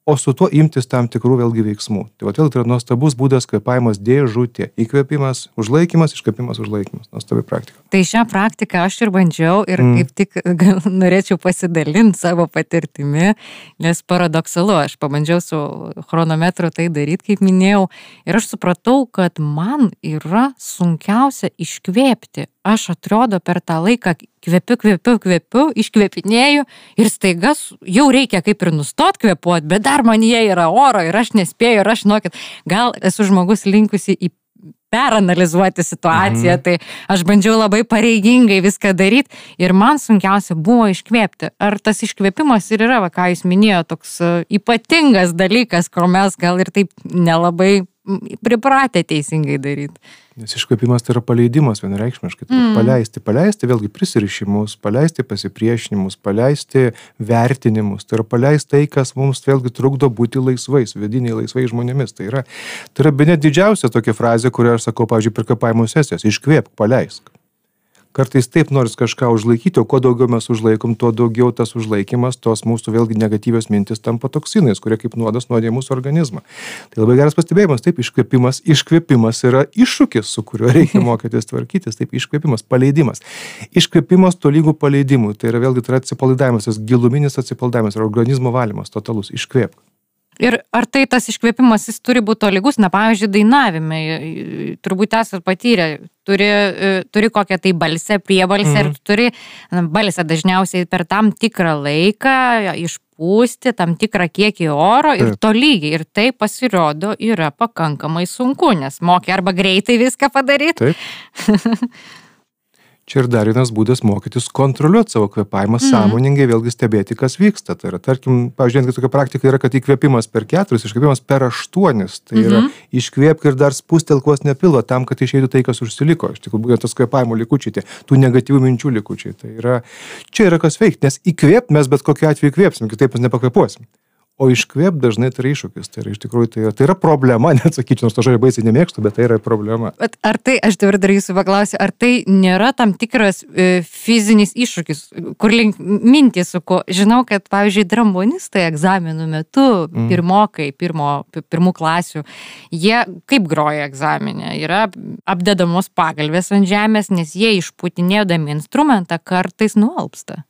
Speaker 2: o su tuo imtis tam tikrų vėlgi veiksmų. Tai vėl tai yra nuostabus būdas kvėpavimas dėžutė. Įkvėpimas, užlaikimas, iškvėpimas, užlaikimas. Nuostabi praktika.
Speaker 1: Tai šią praktiką aš ir bandžiau ir mm. kaip tik gal, norėčiau pasidalinti savo patirtimi, nes paradoksalu, aš pabandžiau su chronometru tai daryti, kaip minėjau, ir aš supratau, kad man yra sunkiausia iškvėpti aš atrodo per tą laiką kvepiu, kvepiu, kvepiu, iškvepinėju ir staiga jau reikia kaip ir nustot kvepuoti, bet dar man jie yra oro ir aš nespėju ir aš, žinokit, gal esu žmogus linkusi į peranalizuoti situaciją, mhm. tai aš bandžiau labai pareigingai viską daryti ir man sunkiausia buvo iškvėpti. Ar tas iškvėpimas ir yra, va, ką jūs minėjote, toks e, ypatingas dalykas, kur mes gal ir taip nelabai pripratę teisingai daryti.
Speaker 2: Nes iškvėpimas tai yra paleidimas vienareikšmiškai. Tai mm. Paleisti, paleisti vėlgi prisirišimus, paleisti pasipriešinimus, paleisti vertinimus. Tai yra paleisti tai, kas mums vėlgi trukdo būti laisvais, vidiniai laisvai žmonėmis. Tai yra, tai yra be net didžiausia tokia frazė, kurią aš sakau, pavyzdžiui, per kapavimo sesijas. Iškvėp, paleisk kartais taip noris kažką užlaikyti, o kuo daugiau mes užlaikom, tuo daugiau tas užlaikimas, tos mūsų vėlgi negatyvios mintis tampa toksinais, kurie kaip nuodas nuodė mūsų organizmą. Tai labai geras pastebėjimas, taip, iškvėpimas, iškvėpimas yra iššūkis, su kuriuo reikia mokytis tvarkytis, taip, iškvėpimas, paleidimas. Iškvėpimas tolygų paleidimui, tai yra vėlgi tai yra atsipalaidavimas, tas giluminis atsipalaidavimas, organizmo valymas, totalus, iškvėpk.
Speaker 1: Ir ar tai tas iškvėpimas, jis turi būti tolygus, na, pavyzdžiui, dainavime, turbūt esate patyrę, turi, e, turi kokią tai balsę, priebalsę mm. ir mhm. turi balsę dažniausiai per tam tikrą laiką išpūsti tam tikrą kiekį oro ir Taip. tolygiai. Ir tai pasirodo yra pakankamai sunku, nes mokia arba greitai viską padaryti.
Speaker 2: Čia ir dar vienas būdas mokytis kontroliuoti savo kvepavimą, mm. sąmoningai vėlgi stebėti, kas vyksta. Tai yra, tarkim, pavyzdžiui, tokia praktika yra, kad įkvėpimas per keturis, iškvėpimas per aštuonis. Tai yra, mm -hmm. iškvėpk ir dar spustelkos nepilvo tam, kad išeitų tai, kas užsiliko. Iš tikrųjų, būtent tas kvepavimo likučiai, tie, tų negatyvių minčių likučiai. Tai yra, čia yra kas veikti, nes įkvėp mes bet kokiu atveju įkvėpsim, kitaip mes nepakvepuosim. O iškvėp dažnai tai yra iššūkis. Tai yra iš tikrųjų tai, tai yra problema, net sakyčiau, nors to žodžio baisiai nemėgstu, bet tai yra problema.
Speaker 1: Bet ar tai, aš dabar dar jūsų paklausiu, ar tai nėra tam tikras e, fizinis iššūkis, kur link mintys su ko? Žinau, kad, pavyzdžiui, drambonistai egzaminų metu, mm. pirmokai, pirmo, pirmų klasių, jie kaip groja egzaminę, yra apdedamos pagalbės ant žemės, nes jie išputinėdami instrumentą kartais nualpsta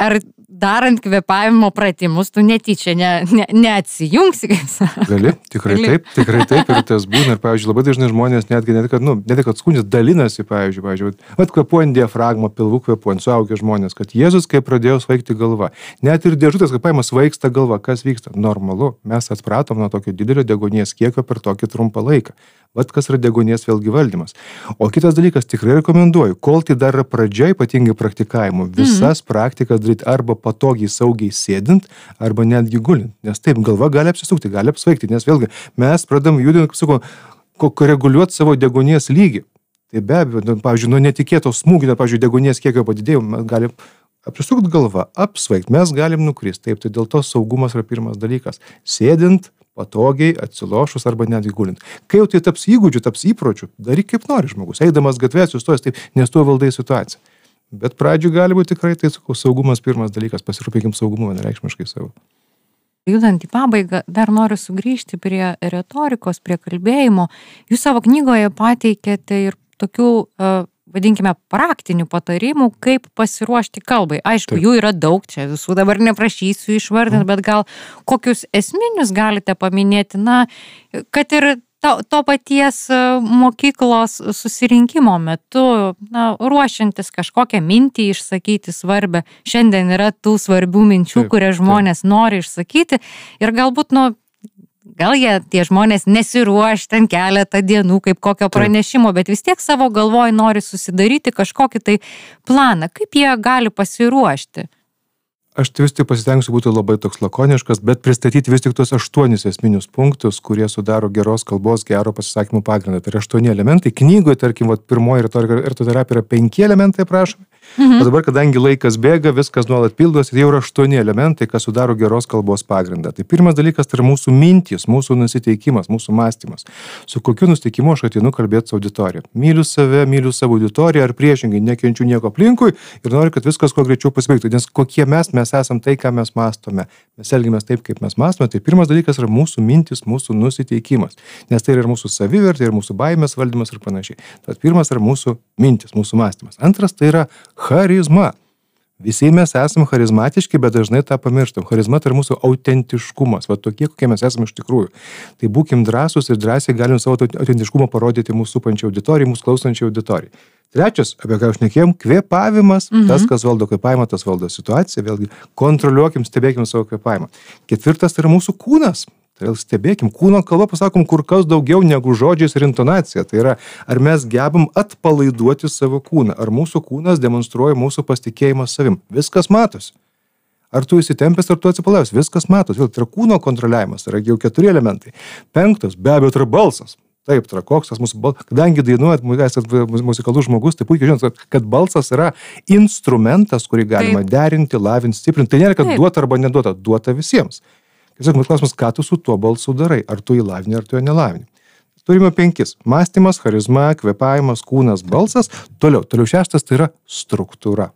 Speaker 1: ar darant kvepavimo pratimus, tu netyčia ne, ne, neatsijungsi, kaip sakai.
Speaker 2: Gali, tikrai Gali. taip, tikrai taip ir tas būna. Ir, pavyzdžiui, labai dažnai žmonės netgi, net kad, nu, net kad skundžiasi, dalinasi, pavyzdžiui, pavyzdžiui, vat kvepuojant diafragmą, pilvų kvepuojant, suaugę žmonės, kad Jėzus, kai pradėjo svaigti galva, net ir dėžutės kvepavimas svaigsta galva, kas vyksta? Normalu, mes atpratom nuo tokio didelio degonės kiekio per tokį trumpą laiką. Vat kas yra degonės vėlgi valdymas. O kitas dalykas, tikrai rekomenduoju, kol tai dar yra pradžia, ypatingai praktikavimo, visas mm. praktikas daryti arba patogiai, saugiai sėdint, arba netgi gulint. Nes taip, galva gali apsisukti, gali apsvaigti, nes vėlgi mes pradam judinti, kaip sakau, koreguliuoti savo degonės lygį. Tai be abejo, nu, pavyzdžiui, nuo netikėto smūgio, pavyzdžiui, degonės kiekio padidėjimo mes galim apsisukti galvą, apsvaigti, mes galim nukristi. Taip, tai dėl to saugumas yra pirmas dalykas. Sėdint, patogiai, atsilošus arba netgi gulint. Kai jau tai taps įgūdžiu, taps įpročiu, daryk kaip nori žmogus. Eidamas gatvė, sustojęs taip, nes tuo valdai situaciją. Bet pradžių gali būti tikrai, tai sakau, saugumas pirmas dalykas, pasirūpėkim saugumu vienareikšmiškai savo.
Speaker 1: Judant į pabaigą, dar noriu sugrįžti prie retorikos, prie kalbėjimo. Jūs savo knygoje pateikėte ir tokių uh, vadinkime, praktinių patarimų, kaip pasiruošti kalbai. Aišku, Taip. jų yra daug, čia visų dabar neprašysiu išvardinti, mm. bet gal kokius esminius galite paminėti, na, kad ir to, to paties e, mokyklos susirinkimo metu, na, ruošiantis kažkokią mintį išsakyti svarbę, šiandien yra tų svarbių minčių, taip, kurias žmonės taip. nori išsakyti ir galbūt, nu, Gal jie, tie žmonės, nesiruoš ten keletą dienų kaip kokio pranešimo, bet vis tiek savo galvoj nori susidaryti kažkokį tai planą, kaip jie gali pasiruošti.
Speaker 2: Aš tai vis tik pasitengsiu būti labai toks lakoniškas, bet pristatyti vis tik tuos aštuonis esminius punktus, kurie sudaro geros kalbos, gero pasisakymų pagrindą. Tai yra aštuoni elementai. Knygoje, tarkim, vat, pirmoji retorika yra penki elementai prašomi. Mhm. O dabar, kadangi laikas bėga, viskas nuolat pildosi, tai jau yra aštuoni elementai, kas sudaro geros kalbos pagrindą. Tai pirmas dalykas tai yra mūsų mintys, mūsų nusiteikimas, mūsų mąstymas. Su kokiu nusiteikimu aš atinu kalbėti su auditorija. Myliu save, myliu savo auditoriją ar priešingai, nekenčiu nieko aplinkui ir noriu, kad viskas kuo greičiau pasibaigtų. Nes kokie mes, mes esame tai, ką mes mąstome. Mes elgiamės taip, kaip mes mąstome. Tai pirmas dalykas yra mūsų mintis, mūsų nusiteikimas. Nes tai yra ir mūsų savivertė, ir mūsų baimės valdymas ir panašiai. Tad pirmas yra mūsų mintis, mūsų mąstymas. Antras tai yra charizma. Visi mes esame charizmatiški, bet dažnai tą pamirštam. Charizma tai yra mūsų autentiškumas, va tokie, kokie mes esame iš tikrųjų. Tai būkim drąsūs ir drąsiai galim savo autentiškumą parodyti mūsų supančiai auditorijai, mūsų klausančiai auditorijai. Trečias, apie ką aš nekėjom, kvėpavimas. Mhm. Tas, kas valdo kvėpavimą, tas valdo situaciją. Vėlgi, kontroliuokim, stebėkim savo kvėpavimą. Ketvirtas tai yra mūsų kūnas. Tai stebėkim, kūno kalba pasakom kur kas daugiau negu žodžiais ir intonacija. Tai yra, ar mes gebam atpalaiduoti savo kūną, ar mūsų kūnas demonstruoja mūsų pasitikėjimą savim. Viskas matosi. Ar tu įsitempęs, ar tu atsipalaivęs, viskas matosi. Vėl tai yra kūno kontroliavimas, tai yra jau keturi elementai. Penktas, be abejo, tai yra balsas. Taip, tai yra koks tas mūsų balsas. Kadangi dainuojat, esate muzikalus žmogus, tai puikiai žinot, kad balsas yra instrumentas, kurį galima Taip. derinti, lavinti, stiprinti. Tai nėra, kad Taip. duota arba neduota, duota visiems. Tiesiog mūsų klausimas, ką tu su tuo balsu darai, ar tu jį lavini, ar tu jo nelavini. Turime penkis. Mąstymas, charizma, kvepavimas, kūnas, balsas. Toliau, toliau šeštas tai yra struktūra.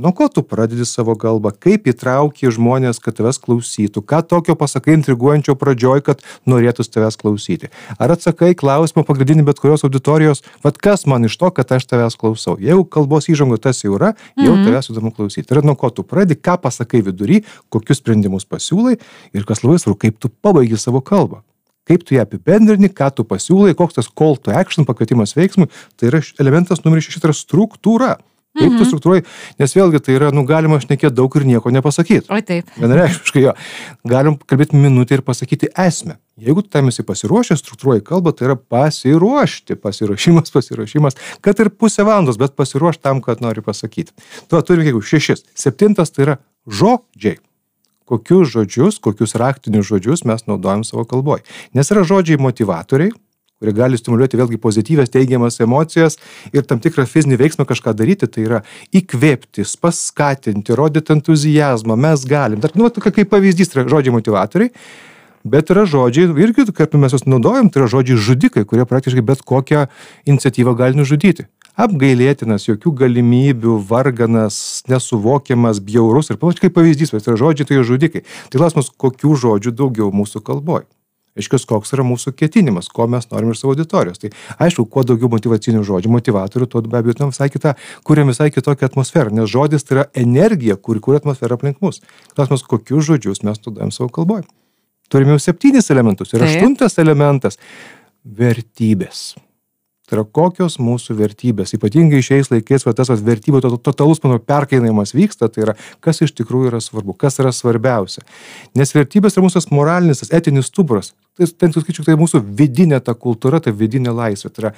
Speaker 2: Nuo ko tu pradedi savo kalbą, kaip įtrauki žmonės, kad tavęs klausytų, ką tokio pasakai intriguojančio pradžioj, kad norėtų tavęs klausyti. Ar atsakai klausimą pagrindinį bet kurios auditorijos, vad kas man iš to, kad aš tavęs klausau. Jeigu kalbos įžango tas jau yra, jau mhm. tavęs įdomu klausyti. Tai yra nuo ko tu pradedi, ką pasakai vidury, kokius sprendimus pasiūlai ir kas labai svarbu, kaip tu pabaigi savo kalbą kaip tu ją apibendrini, ką tu pasiūlai, koks tas call to action pakvietimas veiksmui, tai yra elementas numeris šešis, tai yra struktūra. Kaip tu mhm. struktūruoji, nes vėlgi tai yra, nu, galima šnekėti daug ir nieko nepasakyti.
Speaker 1: O taip.
Speaker 2: Vienareikšmiškai jo. Galim kalbėti minutę ir pasakyti esmę. Jeigu tu tam esi pasiruošęs, struktūruoji kalbą, tai yra pasiruošti, pasiruošimas, pasiruošimas, kad ir pusę valandos, bet pasiruošti tam, kad nori pasakyti. Tuo turime jeigu šešis. Septintas tai yra žodžiai. Kokius žodžius, kokius raktinius žodžius mes naudojam savo kalboje. Nes yra žodžiai motivatoriai, kurie gali stimuliuoti vėlgi pozityvias, teigiamas emocijas ir tam tikrą fizinį veiksmą kažką daryti, tai yra įkvėpti, paskatinti, rodyti entuzijazmą, mes galim. Dar, nu, tokia kaip pavyzdys, tai yra žodžiai motivatoriai, bet yra žodžiai, irgi, kaip mes juos naudojam, tai yra žodžiai žudikai, kurie praktiškai bet kokią iniciatyvą gali nužudyti. Apgailėtinas, jokių galimybių, varganas, nesuvokiamas, bjaurus ir panašiai kaip pavyzdys, bet yra žodžiai, tai žudikai. Tai klausimas, kokių žodžių daugiau mūsų kalboje. Aiškios, koks yra mūsų ketinimas, ko mes norim iš savo auditorijos. Tai aišku, kuo daugiau motivacinių žodžių, motivatorių, tuo be abejo, visai kitą, kuriam visai kitokią atmosferą, nes žodis tai yra energija, kuri kuria atmosferą aplink mus. Klausimas, kokius žodžius mes naudojam savo kalboje. Turime jau septynis elementus ir aštuntas elementas - vertybės. Tai yra kokios mūsų vertybės. Ypatingai šiais laikais, va, tas va, vertybių to, totalus, manau, perkainavimas vyksta, tai yra kas iš tikrųjų yra svarbu, kas yra svarbiausia. Nes vertybės yra mūsų moralinis, tas etinis stuburas. Tai, ten, skaičiu, tai mūsų vidinė ta kultūra, ta vidinė laisvė. Tai yra,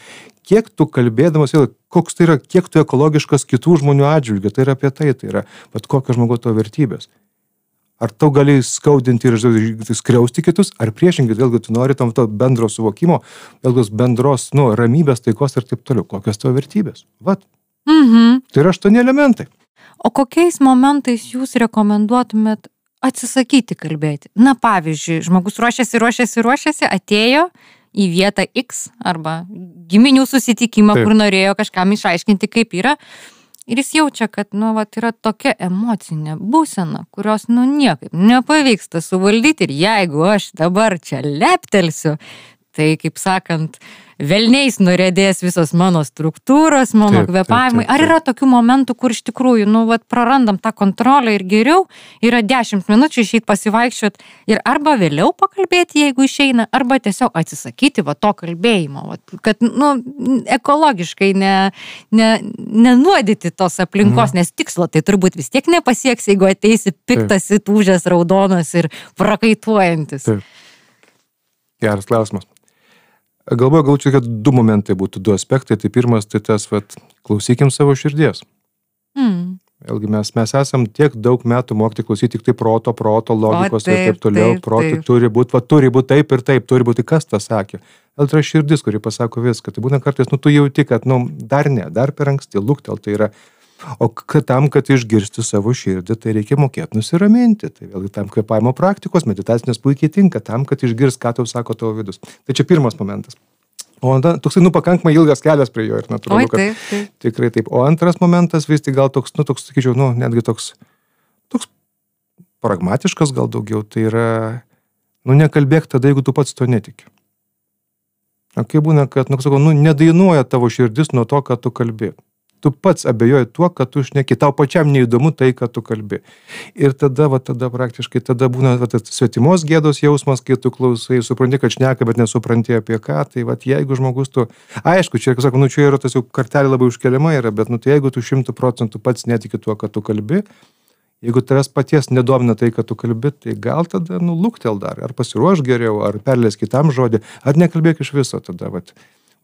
Speaker 2: kiek tu kalbėdamas, koks tai yra, kiek tu ekologiškas kitų žmonių atžvilgių, tai yra apie tai, tai yra, bet kokios žmogaus to vertybės. Ar tau gali skaudinti ir skriausti kitus, ar priešingai, vėlgi tu nori tam to bendro suvokimo, vėlgi bendros, nu, ramybės, taikos ir taip toliau. Kokios tavo vertybės? Vat. Mhm. Tai yra aštuoni elementai.
Speaker 1: O kokiais momentais jūs rekomenduotumėt atsisakyti kalbėti? Na, pavyzdžiui, žmogus ruošiasi, ruošiasi, ruošiasi, atėjo į vietą X arba giminių susitikimą, Taip. kur norėjo kažkam išaiškinti, kaip yra, Ir jis jaučia, kad, nu, vat, yra tokia emocinė būsena, kurios, nu, niekaip nepavyksta suvaldyti. Ir jeigu aš dabar čia leptelsiu, tai kaip sakant, velniais norėdės visos mano struktūros, mano
Speaker 2: Taip, taip,
Speaker 1: kvepavimai.
Speaker 2: taip,
Speaker 1: Ar
Speaker 2: taip.
Speaker 1: yra tokių momentų, kur iš tikrųjų, nu, vat, prarandam tą kontrolę ir geriau yra 10 minučių išeiti pasivaikščiot ir arba vėliau pakalbėti, jeigu išeina, arba tiesiog atsisakyti va to kalbėjimo, vat, kad, nu, ekologiškai ne, ne, nenuodyti tos aplinkos,
Speaker 2: Mhm.
Speaker 1: nes tikslo tai turbūt vis tiek nepasieks, jeigu ateisi piktas, įtūžęs, raudonas ir prakaituojantis.
Speaker 2: Taip. Geras klausimas. Galvoju, gal čia kad du momentai būtų, du aspektai. Tai pirmas, tai tas, vat, klausykim savo širdies.
Speaker 1: Mm.
Speaker 2: Vėlgi mes, mes esam tiek daug metų mokyti klausyti tik tai proto, proto, logikos ir
Speaker 1: taip,
Speaker 2: taip toliau.
Speaker 1: taip,
Speaker 2: Protui
Speaker 1: taip.
Speaker 2: turi būti, va, turi būti taip ir taip, turi būti kas tas sakė. Gal tai yra širdis, kuri pasako viską. Tai būna kartais, nu tu jauti, kad, nu, dar ne, dar per anksti, luktel, tai yra. O kad tam, kad išgirsti savo širdį, tai reikia mokėti nusiraminti. Tai vėlgi tam kvepavimo praktikos, meditacinės puikiai tinka, tam, kad išgirs, ką tau sako tavo vidus. Tai čia pirmas momentas. O tada, toksai, nu, pakankamai ilgas kelias prie jo ir
Speaker 1: Oi,
Speaker 2: natūralu, kad
Speaker 1: taip, taip.
Speaker 2: Tikrai taip. O antras momentas vis tik gal toks, nu, toks, sakyčiau, nu, netgi toks, toks pragmatiškas gal daugiau, tai yra, nu, nekalbėk tada, jeigu tu pats to netiki. O kai būna, kad, nu, sakau, nu, nedainuoja tavo širdis nuo to, ką tu kalbi. Tu pats abejoji tuo, kad tu šneki, tau pačiam neįdomu tai, ką tu kalbi. Ir tada, va, tada praktiškai, tada būna va, tas svetimos gėdos jausmas, kai tu klausai, supranti, kad šneka, bet nesupranti apie ką. Tai va, jeigu žmogus tu, aišku, čia, kaip sakau, nu, čia yra tas jau kartelė labai užkeliama yra, bet, nu, tai jeigu tu šimtų procentų pats netiki tuo, ką tu kalbi, jeigu tavęs paties nedomina tai, ką tu kalbi, tai gal tada, nu, luktel dar, ar pasiruoš geriau, ar perlės kitam žodį, ar nekalbėk iš viso tada, va.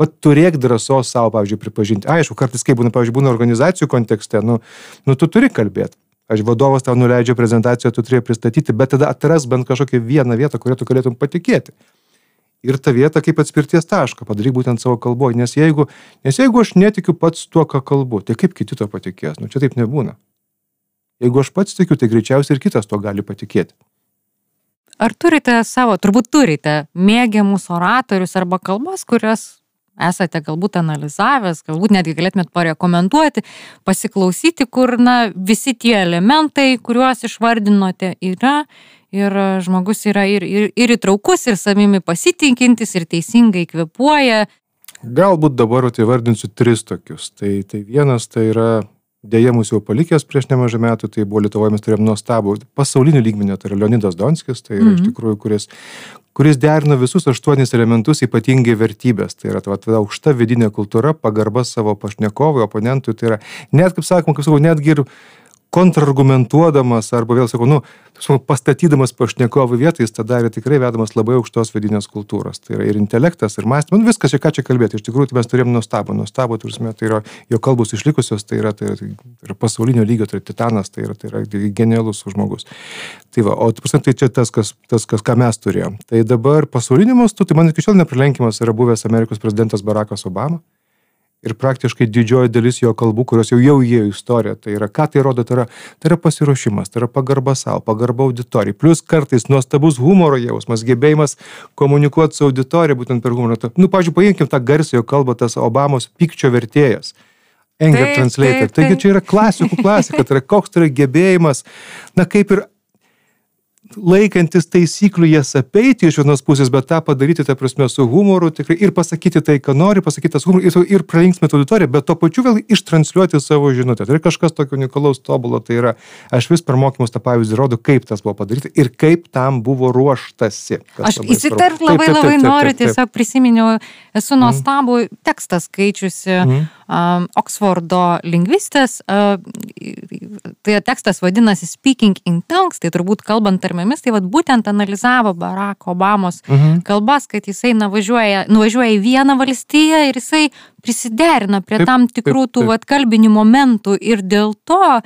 Speaker 2: Vat turėk drąsos savo, pavyzdžiui, pripažinti. Aišku, kartais, kai būna, pavyzdžiui, būna organizacijų kontekste, nu, nu tu turi kalbėti. Aš vadovas tau nuleidžia prezentaciją, tu turi pristatyti, bet tada atras bent kažkokią vieną vietą, kurią tu galėtum patikėti. Ir tą vietą kaip atspirties tašką padaryk būtent savo kalboje. Nes jeigu, nes jeigu aš netikiu pats tuo, ką kalbu, tai kaip kiti to patikės? Nu čia taip nebūna. Jeigu aš pats tikiu, tai greičiausiai ir kitas to gali patikėti.
Speaker 1: Ar turite savo, turbūt turite mėgiamus oratorius arba kalbas, kurias esate galbūt analizavęs, galbūt netgi galėtumėt parekomenduoti, pasiklausyti, kur na, visi tie elementai, kuriuos išvardinote, yra ir žmogus yra ir, ir, ir įtraukus, ir savimi pasitikintis, ir teisingai kvepuoja.
Speaker 2: Galbūt dabar įvardinsiu tris tokius. Tai, tai vienas tai yra dėja mūsų jau palikęs prieš nemažai metų, tai buvo Lietuvoje mes turėjom nuostabų pasaulinį lygmenį, tai yra Leonidas Donskis, tai yra mm -hmm. iš tikrųjų, kuris, kuris derino visus aštuonis elementus, ypatingai vertybės. Tai yra ta, ta aukšta vidinė kultūra, pagarba savo pašnekovui, oponentui, tai yra net, kaip sakoma, kaip sakau, netgi ir kontrargumentuodamas arba vėl sakau, nu, pastatydamas pašnekovų vietą, jis tą darė tikrai vedamas labai aukštos vidinės kultūros. Tai yra ir intelektas, ir mąstymas, nu, viskas, ką čia kalbėti. Iš tikrųjų, tai mes turėjom nuostabų, nuostabų, turime, tai yra jo kalbos išlikusios, tai yra, tai yra, tai yra pasaulinio lygio, tai yra titanas, tai yra, tai yra genialus žmogus. Tai va, o prasme, tai čia tas kas, tas, kas, ką mes turėjom. Tai dabar pasauliniu mastu, tai man iki šiol neprilenkiamas yra buvęs Amerikos prezidentas Barackas Obama ir praktiškai didžioji dalis jo kalbų, kurios jau jau įėjo į istoriją. Tai yra, ką tai rodo, tai yra, tai yra pasiruošimas, tai yra pagarba savo, pagarba auditorijai. Plus kartais nuostabus humoro jausmas, gebėjimas komunikuoti su auditorija būtent per humorą. Nu, pažiūrėjau, paimkim tą garsiojo kalbą, tas Obamos pykčio vertėjas.
Speaker 1: Taip,
Speaker 2: translator. Taigi čia yra klasikų klasika, tai yra koks tai yra gebėjimas, na kaip ir laikantis taisyklių jas apeiti iš vienos pusės, bet tą padaryti, ta prasme, su humoru tikrai ir pasakyti tai, ką nori, pasakyti tas humoru ir, ir pralinksmėti auditoriją, bet to pačiu vėl ištransliuoti savo žinutę. Tai yra kažkas tokio unikalaus tobulo, tai yra, aš vis per mokymus tą pavyzdį rodo, kaip tas buvo padaryta ir kaip tam buvo ruoštasi.
Speaker 1: Aš
Speaker 2: labai svarbu.
Speaker 1: labai
Speaker 2: Taip, taip,
Speaker 1: labai
Speaker 2: taip, taip,
Speaker 1: noriu, tiesiog prisiminiau, esu nuostabų tekstą skaičiusi
Speaker 2: Mhm.
Speaker 1: um, Oksfordo lingvistės. Uh, tai tekstas vadinasi Speaking in Tongues, tai turbūt kalbant tarmėmis, tai vad būtent analizavo Barack Obamos
Speaker 2: Mhm.
Speaker 1: kalbas, kad jisai nuvažiuoja, nuvažiuoja į vieną valstiją ir jisai prisiderina prie
Speaker 2: Taip,
Speaker 1: tam tikrų
Speaker 2: taip,
Speaker 1: tų
Speaker 2: taip.
Speaker 1: vat kalbinių momentų ir dėl to,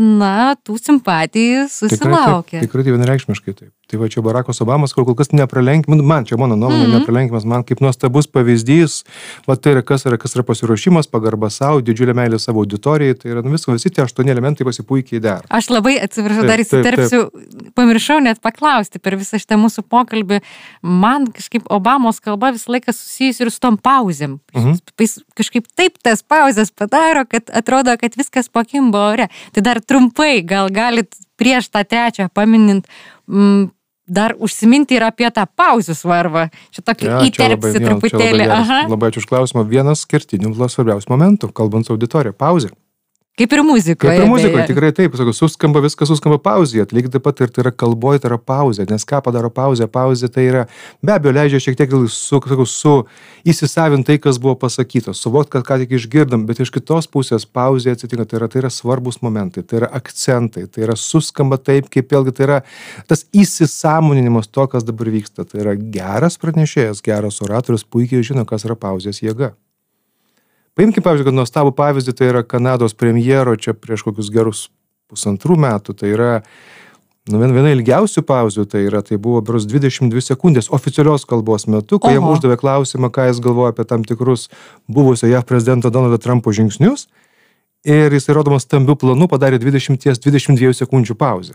Speaker 1: na, tų simpatijų
Speaker 2: Tikrai
Speaker 1: susilaukia.
Speaker 2: tikrai tai vienareikšmiškai taip. Tai va čia Barakas Obamas, kol, kas nepralenkimas, man čia mano nuomonė, mm -hmm. nepralenkimas, man kaip nuostabus pavyzdys, va tai yra kas yra, kas yra pasiruošimas, pagarba savo, didžiulė meilė savo auditorijai, tai yra nu, visko, visi tie aštuoni elementai pasipuikiai dera.
Speaker 1: Aš labai atsiprašau, dar įsiterpsiu, pamiršau net paklausti per visą šitą mūsų pokalbį. Man kažkaip Obamos kalba visą laiką susijusi ir su tom pauzėm.
Speaker 2: Mhm.
Speaker 1: Jis kažkaip taip tas pauzes padaro, kad atrodo, kad viskas pakimbo ore. Tai dar trumpai gal galit prieš tą trečią paminint, mm, dar užsiminti ir apie tą pauzių svarbą. Čia tokį ja, įterpsi labai, truputėlį.
Speaker 2: Ja, labai, labai ačiū už klausimą. Vienas kertinių svarbiausių momentų, kalbant su auditorija - pauzė.
Speaker 1: Kaip ir muzikoje.
Speaker 2: Kaip ir muzikoje, tikrai taip, sakau, suskamba viskas, suskamba pauzėje, lygiai taip pat ir tai yra kalboje, tai yra pauzė, nes ką padaro pauzė, pauzė tai yra, be abejo, leidžia šiek tiek su, sakau, su įsisavinti tai, kas buvo pasakyta, suvokti, kad ką tik išgirdom, bet iš kitos pusės pauzė atsitinka, tai yra, tai yra svarbus momentai, tai yra akcentai, tai yra suskamba taip, kaip vėlgi tai yra tas įsisamoninimas to, kas dabar vyksta, tai yra geras pranešėjas, geras oratorius, puikiai žino, kas yra pauzės jėga. Paimkime, pavyzdžiui, kad nuostabų pavyzdį, tai yra Kanados premjero čia prieš kokius gerus pusantrų metų, tai yra Nu, viena ilgiausių pauzių tai yra, tai buvo beros 22 sekundės oficialios kalbos metu, kai Oho. jam uždavė klausimą, ką jis galvoja apie tam tikrus buvusio JAV prezidento Donaldo Trumpo žingsnius. Ir jis įrodomas stambių planų padarė 20-22 sekundžių pauzę.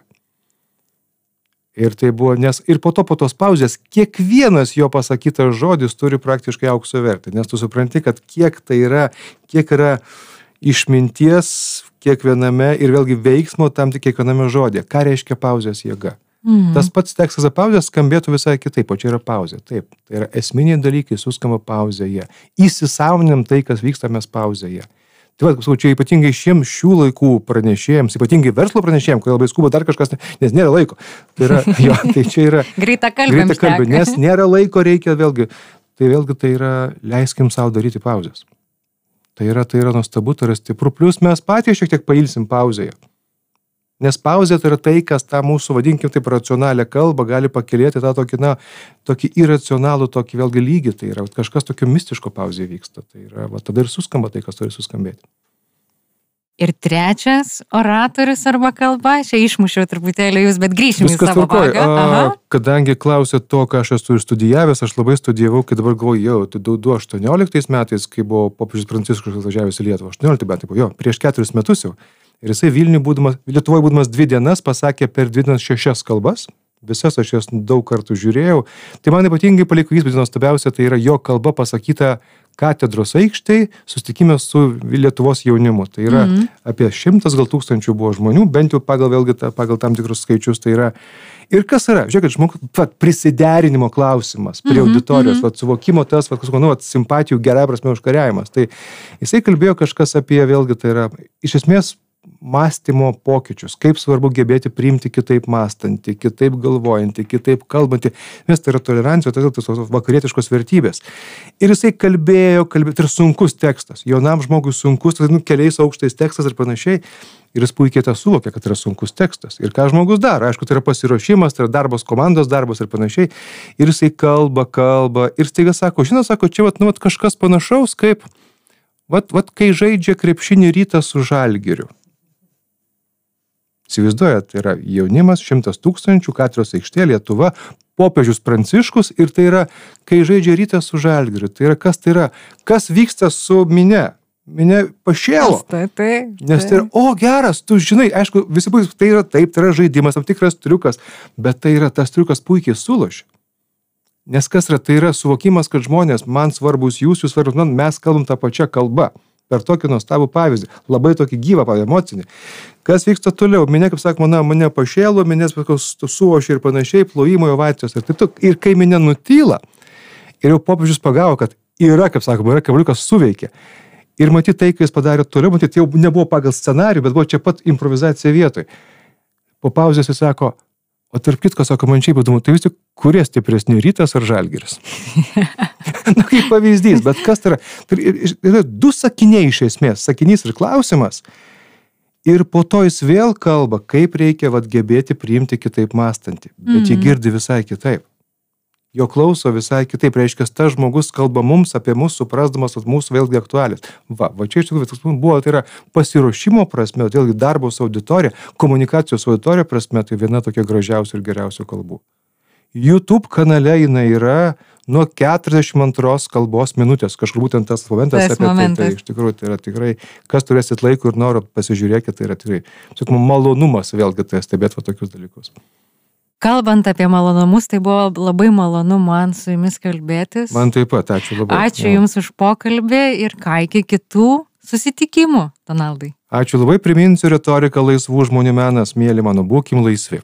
Speaker 2: Ir tai buvo, nes ir po to, po tos pauzės, kiekvienas jo pasakytas žodis turi praktiškai aukso vertę, nes tu supranti, kad kiek tai yra, kiek yra išminties kiekviename ir vėlgi veiksmo tam tik kiekviename žodė. Ką reiškia pauzės jėga? Mhm. Tas pats tekstas apie pauzę skambėtų visai kitaip, o čia yra pauzė. Taip, tai yra esminiai dalykai, suskamba pauzėje. Įsisavonim tai, kas vyksta mes pauzėje. Tai va, sakau, čia ypatingai šiems šių laikų pranešėjams, ypatingai verslo pranešėjams, kurie labai skuba dar kažkas, nes nėra laiko. Tai, yra, jo, tai čia yra...
Speaker 1: Greita kalbė.
Speaker 2: Greita kalbė, nes nėra laiko, reikia vėlgi. Tai vėlgi tai yra, leiskim savo daryti pauzes. Tai yra, tai yra nuostabu, tai yra stipru. Plus mes patys šiek tiek pailsim pauzėje. Nes pauzė tai yra tai, kas tą mūsų, vadinkim taip, racionalią kalbą gali pakilėti tą tokį, na, tokį irracionalų, tokį vėlgi lygį. Tai yra kažkas tokio mistiško pauzėje vyksta. Tai yra, va, tada ir suskamba tai, kas turi suskambėti.
Speaker 1: Ir trečias oratorius arba kalba, čia išmušiau truputėlį jūs, bet grįšim Viskas į savo
Speaker 2: bagą. Kadangi klausėt to, ką aš esu studijavęs, aš labai studijavau, kai dabar galvoju, jau, tai 2018 metais, kai buvo popiežius Pranciškus atvažiavęs į Lietuvą, 18 metai buvo, jo, prieš keturis metus jau. Ir jisai Vilniui būdamas, Lietuvoje būdamas dvi dienas pasakė per dvi dienas šešias kalbas. Visas aš jas daug kartų žiūrėjau. Tai man ypatingai paliko įspūdį nuostabiausia, tai yra jo kalba pasakyta katedros aikštėje susitikime su Lietuvos jaunimu. Tai yra mm -hmm. apie šimtas gal tūkstančių buvo žmonių, bent jau pagal, vėlgi, pagal tam tikrus skaičius. Tai yra Ir kas yra, žiūrėkit, žmogus, prisiderinimo klausimas prie mm -hmm, auditorijos, mm -hmm. vat, suvokimo tas, vat, nu, vat, simpatijų gerai prasme užkariavimas. Tai jisai kalbėjo kažkas apie, vėlgi, tai yra iš esmės mąstymo pokyčius, kaip svarbu gebėti priimti kitaip mąstantį, kitaip galvojantį, kitaip kalbantį, nes tai yra tolerancija, tai yra tos vakarietiškos vertybės. Ir jisai kalbėjo, kalbėjo, tai yra sunkus tekstas, jaunam žmogui sunkus, tai nu, keliais aukštais tekstas ir panašiai. Ir jis puikiai tą suvokė, kad tai yra sunkus tekstas. Ir ką žmogus daro, aišku, tai yra pasiruošimas, tai yra darbas, komandos darbas ir panašiai. Ir jisai kalba, kalba. Ir staiga sako, žinot, sako, čia vat, nu, vat kažkas panašaus, kaip, vat, vat kai žaidžia krepšinį rytą su žalgiriu. Įsivaizduojat, tai yra jaunimas, šimtas tūkstančių, Katrijos aikštė, Lietuva, popiežius Pranciškus ir tai yra, kai žaidžia rytas su žalgiriu. Tai yra, kas tai yra, kas vyksta su minė. Minė pašėlo.
Speaker 1: Tai, tai,
Speaker 2: tai. Nes tai yra, o geras, tu žinai, aišku, visi puikiai, tai yra taip, tai yra žaidimas, tam tikras triukas, bet tai yra tas triukas puikiai sulošia. Nes kas yra, tai yra suvokimas, kad žmonės, man svarbus jūs, jūs svarbus man, mes kalbam tą pačią kalbą per tokį nuostabų pavyzdį, labai tokį gyvą, emocinį. Kas vyksta toliau? Minė, kaip sakoma, na, mane pašėlo, minės suošė ir panašiai, plojimo ovacijos ir taip toliau. Ir kai minė nutyla, ir jau popiežius pagavo, kad yra, kaip sakoma, yra kabliukas suveikė. Ir matyti tai, kai jis padarė toliau, matyti, jau nebuvo pagal scenarių, bet buvo čia pat improvizacija vietoj. Po pauzės jis sako, O tarp kitko, sako, man šiaip įdomu, tai vis tik kurie stipresni rytas ar žalgeris? Na, kaip pavyzdys, bet kas tai yra? Tai yra du sakiniai iš esmės, sakinys ir klausimas. Ir po to jis vėl kalba, kaip reikia vad gebėti priimti kitaip mąstantį. Bet mm jį mhm. girdi visai kitaip jo klauso visai kitaip. Reiškia, tas žmogus kalba mums apie mus, suprasdamas mūsų vėlgi aktualės. Va, va čia iš tikrųjų buvo, tai yra pasiruošimo prasme, vėlgi darbo su auditorija, komunikacijos auditorija prasme, tai viena tokia gražiausių ir geriausių kalbų. YouTube kanale jinai yra nuo 42 kalbos minutės, kažkur būtent tas momentas
Speaker 1: tas
Speaker 2: apie
Speaker 1: momentas.
Speaker 2: tai, tai iš tikrųjų tai yra tikrai, kas turėsit laiko ir noro pasižiūrėkite, tai yra tikrai, sakoma, malonumas vėlgi tai stebėti tokius dalykus.
Speaker 1: Kalbant apie malonumus, tai buvo labai malonu man su jumis kalbėtis.
Speaker 2: Man taip pat, ačiū labai.
Speaker 1: Ačiū ja. Jums už pokalbį ir ką iki kitų susitikimų, Donaldai.
Speaker 2: Ačiū labai, priminsiu retoriką laisvų žmonių menas, mėly mano, būkim laisvi.